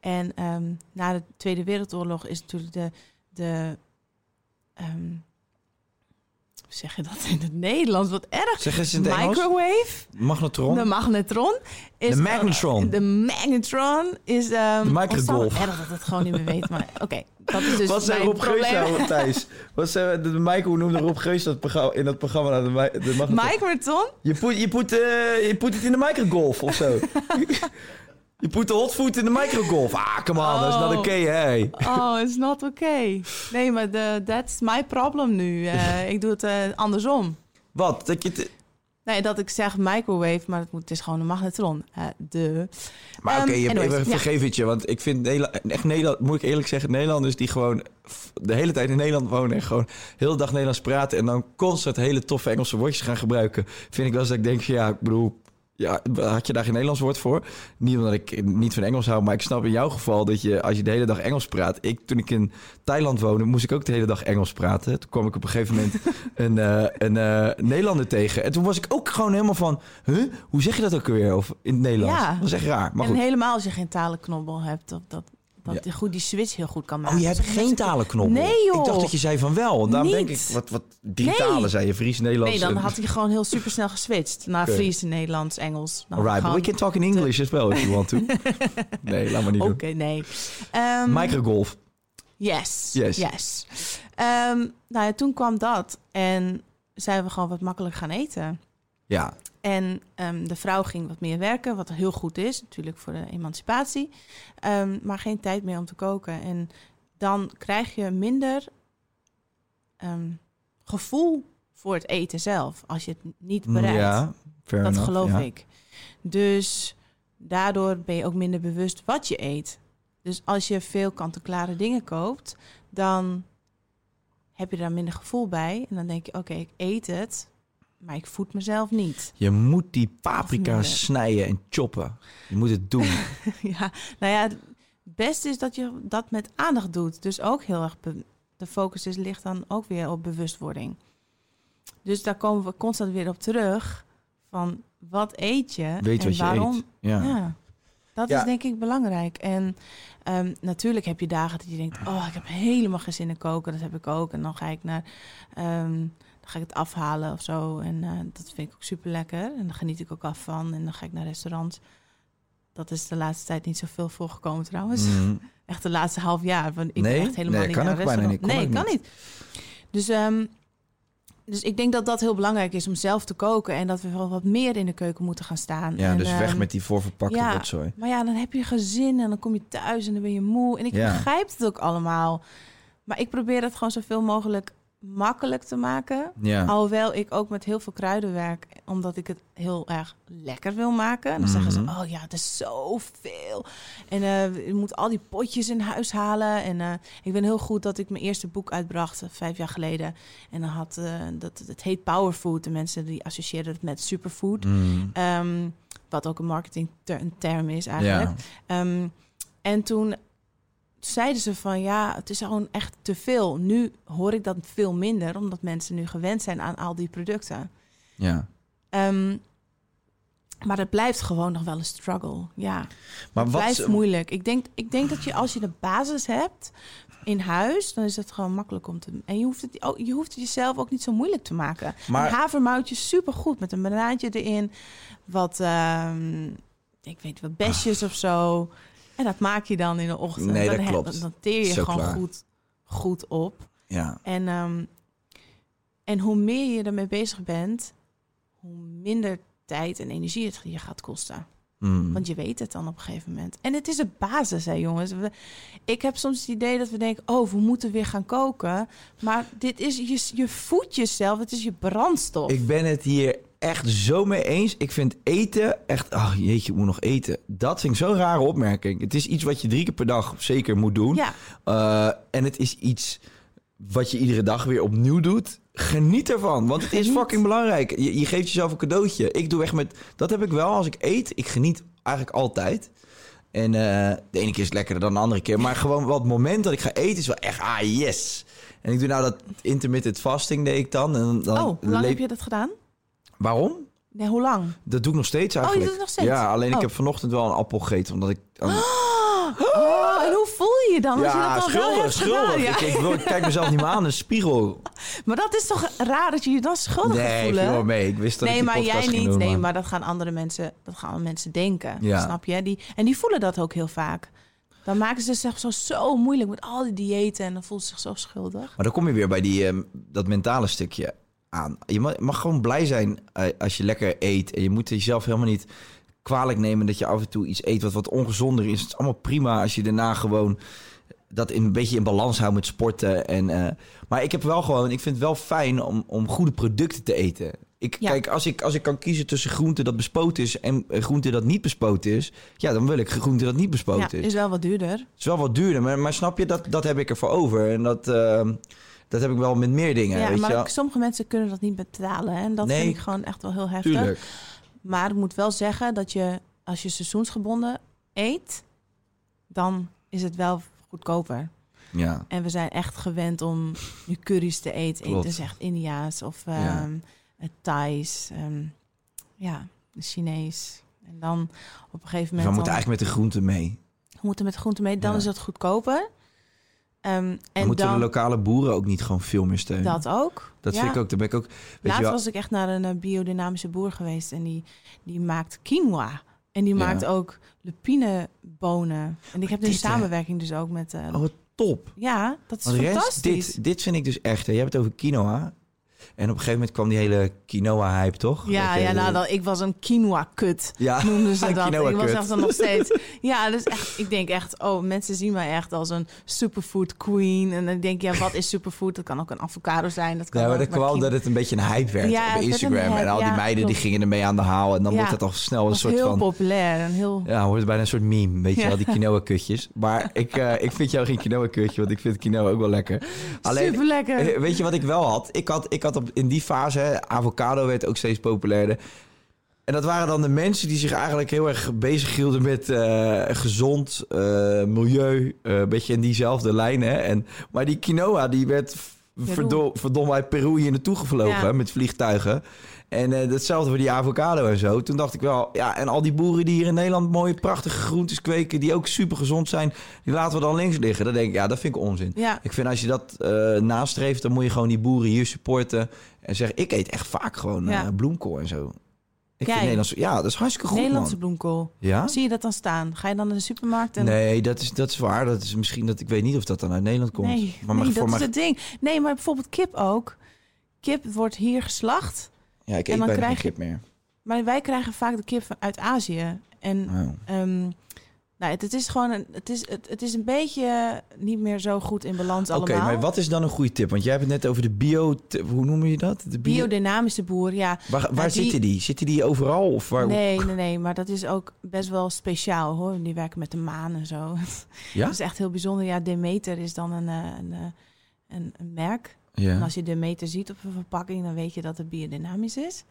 En ehm, na de Tweede Wereldoorlog is natuurlijk de, de zeg je dat in het Nederlands? Wat erg. Zeg eens in het Engels. Microwave. Magnetron. De magnetron. Is, De magnetron. de magnetron is... ehm De microgolf. ontstaan- Erg dat het gewoon niet meer weet, maar oké. dat is dus Wat zei Rob Geus nou, Thijs? Wat zei de, de Michael, hoe noemde Rob Geus dat programma, in dat programma? De, de magnetron? Microtron? Je put, je, put, eh, je put het in de microgolf of zo. je put de hotfood in de microgolf. Ah, come on, dat is not Oh. okay, hey. Oh, it's not okay. Nee, maar de, that's my problem nu. Eh, ik doe het eh, andersom. Wat? Dat je. Nee, dat ik zeg microwave, maar het, moet, het is gewoon een magnetron. Eh, de. Maar Ehm, oké, je anyways, ik ja. vergeef het je. Want ik vind Nederland, echt Nederland, moet ik eerlijk zeggen, Nederlanders die gewoon de hele tijd in Nederland wonen en gewoon heel de dag Nederlands praten en dan constant hele toffe Engelse woordjes gaan gebruiken, vind ik wel eens dat ik denk, van, ja, ik bedoel, ja, had je daar geen Nederlands woord voor? Niet omdat ik niet van Engels hou, maar ik snap in jouw geval dat je, als je de hele dag Engels praat. Ik, toen ik in Thailand woonde, moest ik ook de hele dag Engels praten. Toen kwam ik op een gegeven moment een, eh, een eh, Nederlander tegen. En toen was ik ook gewoon helemaal van, huh? Hoe zeg je dat ook weer? Of in het Nederlands? Ja. Dat was echt raar. Maar en goed. helemaal als je geen talenknobbel hebt, dat, dat, dat Ja. je goed die switch heel goed kan maken. Oh, je hebt Dus geen talenknobbel? Nee, joh. Ik dacht dat je zei van wel. En daarom denk ik, Niet. wat, wat drie Nee. talen zei je, Fries, Nederlands. Nee, dan had hij gewoon heel supersnel geswitcht naar Oké. Fries, Nederlands, Engels. Dan Alright, but we can talk in English as well if you want to. nee, laat maar niet Oké, nee. Ehm. Microgolf. Yes. Yes. Yes. Ehm, nou ja, toen kwam dat en zijn we gewoon wat makkelijk gaan eten. Ja, En ehm, de vrouw ging wat meer werken, wat heel goed is, natuurlijk voor de emancipatie. Ehm, maar geen tijd meer om te koken. En dan krijg je minder ehm, gevoel voor het eten zelf, als je het niet bereidt. ja fair dat enough, geloof ja. ik. Dus daardoor ben je ook minder bewust wat je eet. Dus als je veel kant-en-klare dingen koopt, dan heb je daar minder gevoel bij. En dan denk je, oké, ik eet het, maar ik voed mezelf niet. Je moet die paprika snijden en choppen. Je moet het doen. ja, nou ja, het beste is dat je dat met aandacht doet. Dus ook heel erg, de focus is, ligt dan ook weer op bewustwording. Dus daar komen we constant weer op terug. Van wat eet je Weet en wat je waarom eet. Ja. Ja, dat Ja. is denk ik belangrijk. En ehm, natuurlijk heb je dagen dat je denkt... oh, ik heb helemaal geen zin in koken. Dat heb ik ook. En dan ga ik naar... ehm, ga ik het afhalen of zo. En eh, dat vind ik ook super lekker. En daar geniet ik ook af van. En dan ga ik naar restaurants. Dat is de laatste tijd niet zoveel voorgekomen trouwens. Mhm. Echt de laatste half jaar. Want ik Nee? ben echt helemaal Nee, niet kan naar restaurant. niet. Nee, kan niet. Dus, ehm, dus ik denk dat dat heel belangrijk is om zelf te koken. En dat we wel wat meer in de keuken moeten gaan staan. Ja, En, dus weg ehm, met die voorverpakte ja. rotzooi. Maar ja, dan heb je gezin en dan kom je thuis en dan ben je moe. En ik Ja. begrijp het ook allemaal. Maar ik probeer het gewoon zoveel mogelijk makkelijk te maken. Ja. Alhoewel ik ook met heel veel kruiden werk, omdat ik het heel erg lekker wil maken. En dan zeggen ze, Mhm. oh ja, het is zoveel. En eh je moet al die potjes in huis halen. En eh, ik ben heel goed dat ik mijn eerste boek uitbracht, eh, vijf jaar geleden. En dan had, dat, het heet Powerfood. De mensen die associëren het met superfood. Mhm. Ehm, wat ook een marketing ter- een term is eigenlijk. Ja. Ehm, en toen zeiden ze van ja, het is gewoon echt te veel. Nu hoor ik dat veel minder, omdat mensen nu gewend zijn aan al die producten. ja. Ehm, maar het blijft gewoon nog wel een struggle. Ja, Maar het wat... blijft moeilijk. Ik denk, ik denk dat je als je de basis hebt in huis, dan is het gewoon makkelijk om te. En je hoeft het, oh, je hoeft het jezelf ook niet zo moeilijk te maken. Maar- Een havermoutje super goed met een banaantje erin, wat ehm, ik weet wat besjes of zo. En dat maak je dan in de ochtend. Nee, dat dan, he- klopt. Dan teer je Zo gewoon klaar. goed, goed op. Ja. En, ehm, en hoe meer je ermee bezig bent, hoe minder tijd en energie het je gaat kosten. Mhm. Want je weet het dan op een gegeven moment. En het is een basis, hè jongens. We, ik heb soms het idee dat we denken... oh, we moeten weer gaan koken. Maar dit is, je, je voedt jezelf. Het is je brandstof. Ik ben het hier echt zo mee eens. Ik vind eten echt... Oh jeetje, ik moet nog eten. Dat vind ik zo'n rare opmerking. Het is iets wat je drie keer per dag zeker moet doen. Ja, Eh, en het is iets wat je iedere dag weer opnieuw doet. Geniet ervan, want het is fucking belangrijk. Je, je geeft jezelf een cadeautje. Ik doe echt met... Dat heb ik wel als ik eet. Ik geniet eigenlijk altijd. En eh, de ene keer is het lekkerder dan de andere keer. Maar gewoon het moment dat ik ga eten is wel echt... Ah, yes. En ik doe nou dat intermittent fasting deed ik dan. En dan, oh, hoe lang heb je dat gedaan? Waarom? Nee, hoe lang? Dat doe ik nog steeds je eigenlijk. doet het nog steeds? Ja, alleen ik Oh. heb vanochtend wel een appel gegeten. Omdat ik... Oh, en hoe voel je je dan als je ja, dat wel schuldig, schuldig. gedaan? Ja. Ik, ik, ik kijk mezelf niet meer aan de spiegel. Maar dat is toch raar dat je je dan schuldig Nee, voelen? viel wel mee. Ik wist dat nee, ik maar jij niet. doen, nee, maar dat gaan andere mensen, dat gaan mensen denken. Ja. Snap je? Die, en die voelen dat ook heel vaak. Dan maken ze zich zo, zo moeilijk met al die diëten en dan voelen ze zich zo schuldig. Maar dan kom je weer bij die, ehm, dat mentale stukje aan. Je mag, mag gewoon blij zijn eh, als je lekker eet. En je moet jezelf helemaal niet kwalijk nemen dat je af en toe iets eet wat wat ongezonder is. Het is allemaal prima als je daarna gewoon dat in, een beetje in balans houdt met sporten. En, eh, maar ik heb wel gewoon, ik vind het wel fijn om, om goede producten te eten. Ik, Ja. Kijk, als ik, als ik kan kiezen tussen groente dat bespoten is en eh, groente dat niet bespoten is, ja, dan wil ik groente dat niet bespoten Ja, is. is wel wat duurder. Het is wel wat duurder, maar, maar snap je, dat, dat heb ik ervoor over. En dat, dat heb ik wel met meer dingen. Ja, weet je maar sommige mensen kunnen dat niet betalen. hè. En dat Nee. vind ik gewoon echt wel heel heftig. Tuurlijk. Maar ik moet wel zeggen dat je, als je seizoensgebonden eet, dan is het wel goedkoper. Ja. En we zijn echt gewend om nu curry's te eten. Klopt. Is echt India's of Ja. ehm het Thais. ehm, ja, de Chinees. En dan op een gegeven Dus moment... we moeten dan- eigenlijk met de groente mee. we moeten met groente mee. Dan Ja. is het goedkoper. Ehm, En en moeten dan de lokale boeren ook niet gewoon veel meer steunen? dat ook. Dat Ja. vind ik ook. Daar ben ik ook. Weet Laatst je wel, was ik echt naar een eh, biodynamische boer geweest. En die, die maakt quinoa. En die Ja. maakt ook lupinebonen. En ik heb dit, hè? samenwerking dus ook met... eh, oh, top. ja, dat is Want fantastisch. dit, dit vind ik dus echt. Hè. Je hebt het over quinoa. En op een gegeven moment kwam die hele quinoa-hype, toch? Ja, je- ja nou, dan, ik was een quinoa-kut, Ja, noemden ze dat. ik was echt dan nog steeds... Ja, dus echt, ik denk echt... Oh, mensen zien mij echt als een superfood queen. En dan denk je, ja, wat is superfood? Dat kan ook een avocado zijn. Dat kan Ja, maar dat kwam quinoa- dat het een beetje een hype werd Ja, op Instagram. hype, En al die ja, meiden die gingen ermee aan de haal. En dan wordt het al snel een soort heel van... populair en heel... Ja, wordt het bijna een soort meme. Weet je wel, die quinoa-kutjes. Maar ik, eh, ik vind jou geen quinoa-kutje, want ik vind quinoa ook wel lekker. Super lekker. Eh, Weet je wat ik wel had? Ik had, ik had op, in die fase, hè, avocado werd ook steeds populairder. En dat waren dan de mensen die zich eigenlijk heel erg bezig hielden met eh, gezond, eh, milieu. eh, een beetje in diezelfde lijn. Hè? En, maar die quinoa, die werd verdom, verdomme uit Peru hier naartoe gevlogen Ja. met vliegtuigen. En eh datzelfde voor die avocado en zo. Toen dacht ik wel, ja, en al die boeren die hier in Nederland mooie, prachtige groentes kweken, die ook super gezond zijn, die laten we dan links liggen. Dan denk ik, ja, dat vind ik onzin. Ja, Ik vind als je dat eh, nastreeft, dan moet je gewoon die boeren hier supporten. En zeggen, ik eet echt vaak gewoon eh, Ja. bloemkool en zo. Ik Jij? vind Nederlands, ja, dat is hartstikke goed, Nederlandse man. bloemkool. Ja? Zie je dat dan staan? Ga je dan naar de supermarkt en... Nee, dat is, dat is waar. Dat is misschien dat ik weet niet of dat dan uit Nederland komt. Nee, maar nee dat is het ding. Nee, maar bijvoorbeeld kip ook. Kip wordt hier geslacht. Ja, ik en dan bijna krijg je- kip meer. Maar wij krijgen vaak de kip van- uit Azië. En Oh. ehm, nou, het, het is gewoon een, het is, het, het is een beetje niet meer zo goed in balans Oké, allemaal. maar wat is dan een goede tip? Want jij hebt het net over de bio... Hoe noem je dat? De bio... Biodynamische boer, ja. Waar, waar Maar die- zitten die? Zitten die overal? Of waar... Nee, nee, nee, maar dat is ook best wel speciaal hoor. Die werken met de maan en zo. Ja? Dat is echt heel bijzonder. Ja, Demeter is dan een, eh, een, eh, een, een merk. En als je Demeter ziet op een verpakking, dan weet je dat het biodynamisch is.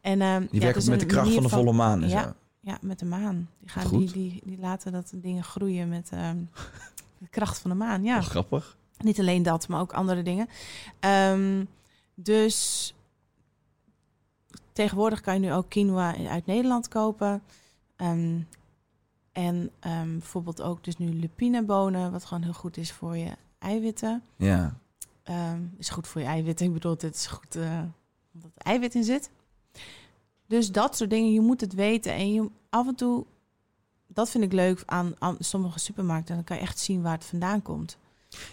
En, ehm, Die ja, is met de kracht van de volle maan en ja. zo. Ja, met de maan. Die, gaan, die, die, die laten dat dingen groeien met ehm, de kracht van de maan. Ja, grappig. niet alleen dat, maar ook andere dingen. Ehm, dus tegenwoordig kan je nu ook quinoa uit Nederland kopen. En bijvoorbeeld ook dus nu lupinebonen, wat gewoon heel goed is voor je eiwitten. Ja. Ehm, is goed voor je eiwitten. Ik bedoel, het is goed eh, omdat er eiwit in zit. Dus dat soort dingen, je moet het weten. En je af en toe, dat vind ik leuk aan, aan sommige supermarkten. Dan kan je echt zien waar het vandaan komt.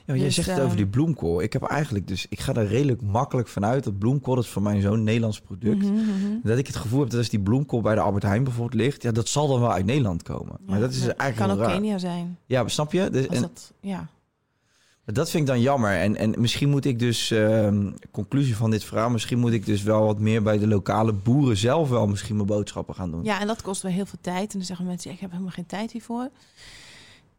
Ja, jij Dus, zegt het ehm, over die bloemkool. Ik heb eigenlijk dus... Ik ga er redelijk makkelijk vanuit dat bloemkool... dat is voor mij zo'n Nederlands product. Mhm, mhm. Dat ik het gevoel heb dat als die bloemkool bij de Albert Heijn bijvoorbeeld ligt... ja, dat zal dan wel uit Nederland komen. Maar dat is eigenlijk kan ook raar. Kenia zijn. Ja, snap je? Dus, en, dat, ja. Dat vind ik dan jammer. En, en misschien moet ik dus... ehm, conclusie van dit verhaal... misschien moet ik dus wel wat meer bij de lokale boeren zelf... wel misschien mijn boodschappen gaan doen. ja, en dat kost wel heel veel tijd. En dan zeggen mensen, ik heb helemaal geen tijd hiervoor.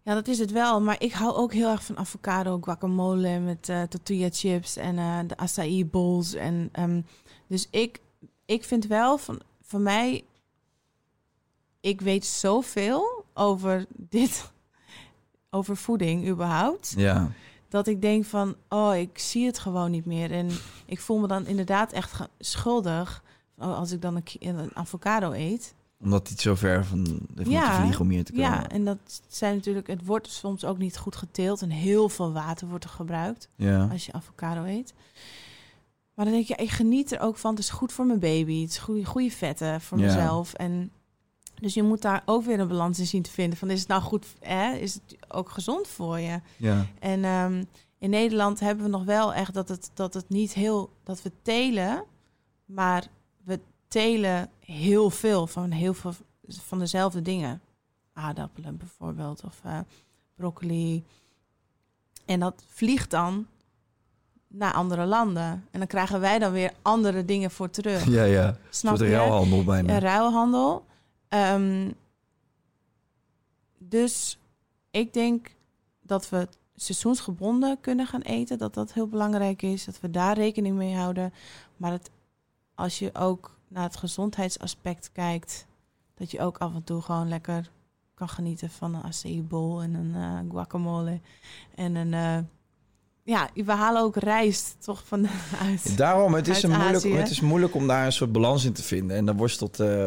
Ja, dat is het wel. Maar ik hou ook heel erg van avocado, guacamole met eh tortilla chips en eh, de acai bowls. En, ehm, dus ik, ik vind wel van, van mij, ik weet zoveel over dit, over voeding überhaupt. Ja. Dat ik denk van, oh, ik zie het gewoon niet meer. En ik voel me dan inderdaad echt schuldig oh, als ik dan een, een avocado eet. Omdat hij zo ver van heeft Ja, moeten vliegen om hier te komen. Ja, en dat zijn natuurlijk, het wordt soms ook niet goed geteeld en heel veel water wordt er gebruikt Ja. als je avocado eet. Maar dan denk je, ik geniet er ook van. Het is goed voor mijn baby, het is goede, goede vetten voor Ja. mezelf. En dus je moet daar ook weer een balans in zien te vinden. Van is het nou goed, hè? is het ook gezond voor je? ja. En ehm, in Nederland hebben we nog wel echt dat het, dat het niet heel, dat we telen, maar we telen heel veel van heel veel van dezelfde dingen. Aardappelen bijvoorbeeld, of eh, broccoli. En dat vliegt dan naar andere landen. En dan krijgen wij dan weer andere dingen voor terug. Ja, ja. Snap je? ruilhandel bijna. Ruilhandel. Ehm, dus ik denk dat we seizoensgebonden kunnen gaan eten. Dat dat heel belangrijk is. Dat we daar rekening mee houden. Maar het, als je ook naar het gezondheidsaspect kijkt... dat je ook af en toe gewoon lekker kan genieten van een acai bowl en een eh, guacamole. En een... eh, ja, we halen ook rijst toch van uit. Daarom, het is, een moeilijk, het is moeilijk om daar een soort balans in te vinden. En daar worstelt eh,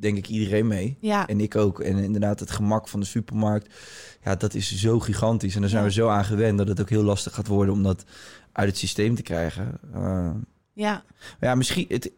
denk ik iedereen mee. Ja, En ik ook. En inderdaad, het gemak van de supermarkt, ja, dat is zo gigantisch. En daar zijn Ja. we zo aan gewend dat het ook heel lastig gaat worden om dat uit het systeem te krijgen. Eh, ja, maar ja, misschien, het,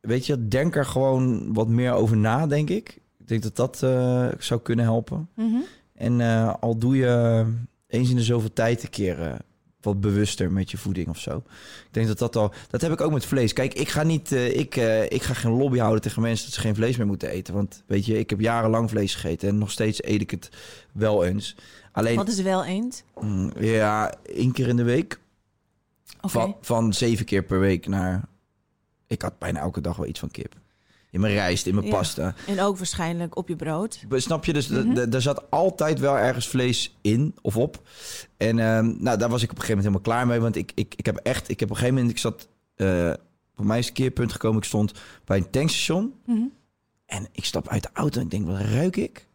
weet je, denk er gewoon wat meer over na, denk ik. Ik denk dat dat eh, zou kunnen helpen. mhm. En eh, al doe je eens in de zoveel tijd een keer wat bewuster met je voeding of zo. Ik denk dat dat al... Dat heb ik ook met vlees. Kijk, ik ga niet... eh, ik, eh, ik ga geen lobby houden tegen mensen dat ze geen vlees meer moeten eten. Want weet je, ik heb jarenlang vlees gegeten en nog steeds eet ik het wel eens. Alleen, wat is wel eens? mm, ja, één keer in de week. Oké. Van, van zeven keer per week naar... Ik had bijna elke dag wel iets van kip. In mijn rijst, in mijn Ja. pasta. En ook waarschijnlijk op je brood. Snap je? Dus d- Mhm. d- er zat altijd wel ergens vlees in of op. En ehm, nou, daar was ik op een gegeven moment helemaal klaar mee. Want ik, ik, ik heb echt... Ik heb op een gegeven moment... Ik zat... eh voor mij is keerpunt gekomen. Ik stond bij een tankstation. Mhm. En ik stap uit de auto en ik denk, wat ruik ik?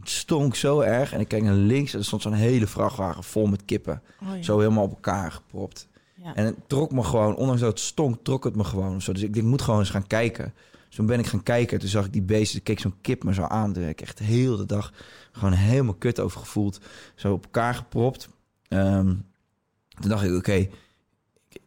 Het stonk zo erg. En ik kijk naar links en er stond zo'n hele vrachtwagen vol met kippen. Oh, ja. Zo helemaal op elkaar gepropt. Ja. En het trok me gewoon, ondanks dat het stonk, trok het me gewoon. Zo. Dus ik denk, ik moet gewoon eens gaan kijken. Toen ben ik gaan kijken. Toen zag ik die beesten. Ik keek zo'n kip me zo aan. Toen heb ik echt heel de dag gewoon helemaal kut over gevoeld. Zo op elkaar gepropt. Ehm, toen dacht ik, oké, ik,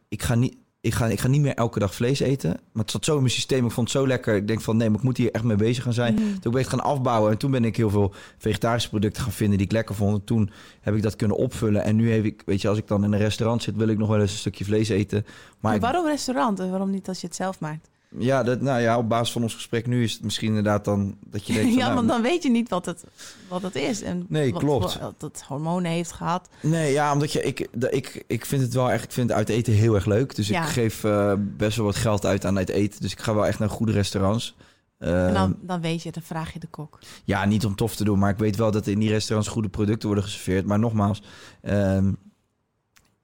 ik ga niet... ik ga, ik ga niet meer elke dag vlees eten. Maar het zat zo in mijn systeem. Ik vond het zo lekker. Ik denk van nee, maar ik moet hier echt mee bezig gaan zijn. Mhm. Toen ben ik het gaan afbouwen. En toen ben ik heel veel vegetarische producten gaan vinden die ik lekker vond. En toen heb ik dat kunnen opvullen. En nu heb ik, weet je, als ik dan in een restaurant zit, wil ik nog wel eens een stukje vlees eten. Maar Maar ik- waarom restaurant en waarom niet als je het zelf maakt? Ja, dat, nou ja, op basis van ons gesprek nu is het misschien inderdaad dan dat je denkt van, ja, nou, want dan weet je niet wat het, wat het is. En Nee, wat, klopt. Wat het hormonen heeft gehad. Nee, ja, omdat je, ik, ik, ik vind het wel echt, ik vind het uit eten heel erg leuk. Dus Ja. ik geef eh, best wel wat geld uit aan het eten. Dus ik ga wel echt naar goede restaurants. en Ehm, dan, dan weet je, dan vraag je de kok. Ja, niet om tof te doen, maar ik weet wel dat in die restaurants goede producten worden geserveerd. Maar nogmaals, ehm,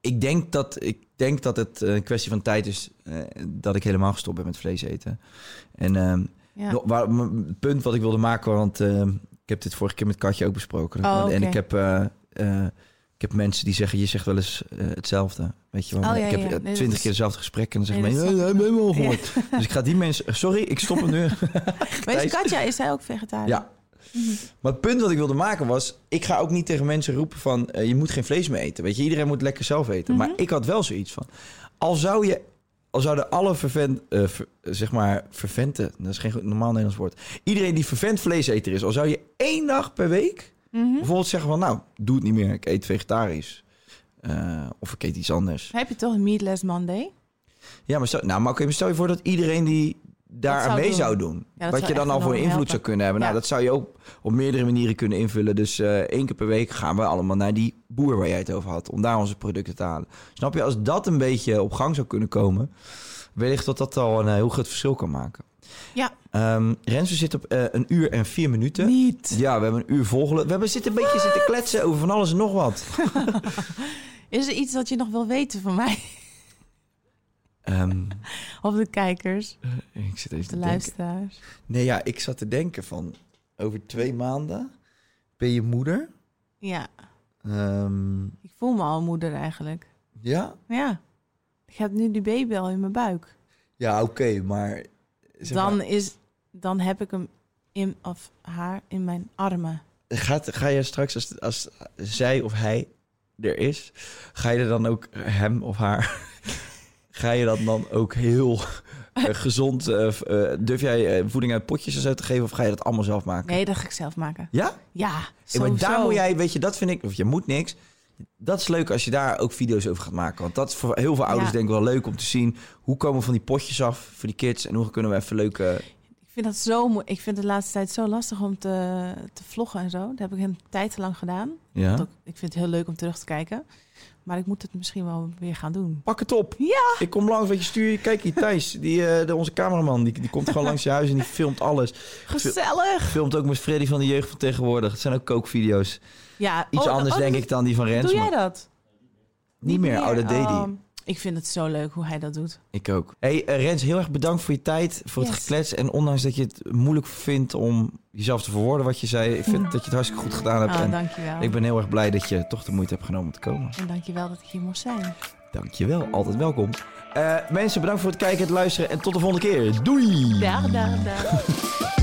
ik, denk dat, ik denk dat het een kwestie van tijd is eh, dat ik helemaal gestopt ben met vlees eten. En ehm, Ja. nog- waar, m- het punt wat ik wilde maken, want ehm, ik heb dit vorige keer met Katje ook besproken. Oh, En ik heb, eh, eh, ik heb mensen die zeggen, je zegt wel eens eh, hetzelfde. Weet je wel? Oh, ja, ik heb eh, ja. Nee, twintig keer dezelfde gesprek en dan zeggen Nee, mensen, nee, nee, gehoord. Dus ik ga die mensen, sorry, ik stop het nu. Maar is Katja, is zij ook vegetariër? Ja. Maar het punt wat ik wilde maken was... ik ga ook niet tegen mensen roepen van... eh, je moet geen vlees meer eten. Weet je, iedereen moet lekker zelf eten. Maar ik had wel zoiets van... al zou je... al zouden alle vervent... eh, ver- zeg maar verventen... dat is geen goed- normaal Nederlands woord. Iedereen die vervent vleeseter is... al zou je één dag per week... Mhm. bijvoorbeeld zeggen van... nou, doe het niet meer. Ik eet vegetarisch. Eh, of ik eet iets anders. Heb je toch een Meatless Monday? Ja, maar stel, nou, maar oké, maar stel je voor dat iedereen die daar zou aan mee doen. zou doen. wat zou je dan al voor invloed helpen. zou kunnen hebben. Nou, dat zou je ook op meerdere manieren kunnen invullen. Dus eh, één keer per week gaan we allemaal naar die boer waar jij het over had. Om daar onze producten te halen. Snap je, als dat een beetje op gang zou kunnen komen. Wellicht dat dat al een eh, heel groot verschil kan maken. Ja. Rens, we zitten op eh, een uur en vier minuten. Niet. Ja, we hebben een uur volgelen. We hebben zitten een beetje zitten kletsen over van alles en nog wat. Is er iets dat je nog wil weten van mij? Ehm, Of de kijkers, ik zit even de te denken. luisteraars? Nee, ja, ik zat te denken van... Over twee maanden ben je moeder. Ja, Ehm, ik voel me al moeder eigenlijk. ja? Ja. Ik heb nu die baby al in mijn buik. Ja, oké, maar... zeg dan, maar, is, dan heb ik hem in, of haar in mijn armen. gaat, ga je straks, als, als zij of hij er is... Ga je er dan ook hem of haar... ga je dat dan ook heel eh, gezond... eh, eh, durf jij voeding uit potjes en zo te geven... of ga je dat allemaal zelf maken? Nee, dat ga ik zelf maken. Ja? Ja, sowieso. maar daar moet jij, weet je, dat vind ik, of je moet niks. Dat is leuk als je daar ook video's over gaat maken. Want dat is voor heel veel ouders Ja. denk ik wel leuk om te zien. Hoe komen van die potjes af voor die kids? En hoe kunnen we even leuke... Ik vind dat zo Ik vind het de laatste tijd zo lastig om te, te vloggen en zo. Dat heb ik een tijd te lang gedaan. Ja? Ook- ik vind het heel leuk om terug te kijken. Maar ik moet het misschien wel weer gaan doen. Pak het op. Ja. Ik kom langs, weet je, stuur. Kijk hier, Thijs, die, eh, de, onze cameraman, die, die komt gewoon langs je huis en die filmt alles. Gezellig. Filmt ook met Freddy van de jeugd van tegenwoordig. Het zijn ook kookvideo's. Ja, Iets oh, anders oh, denk doe- ik dan die van Rens. Doe jij dat? Niet meer, oh, dat deed hij. Oh, ik vind het zo leuk hoe hij dat doet. Ik ook. Hey eh, Rens, heel erg bedankt voor je tijd, voor het geklets. En ondanks dat je het moeilijk vindt om jezelf te verwoorden wat je zei, ik vind dat je het hartstikke goed gedaan hebt. Ah, en dankjewel. ik ben heel erg blij dat je toch de moeite hebt genomen om te komen. En dankjewel dat ik hier mocht zijn. Dankjewel, altijd welkom. Eh, mensen, bedankt voor het kijken en het luisteren. En tot de volgende keer. Doei! Dag, dag, dag.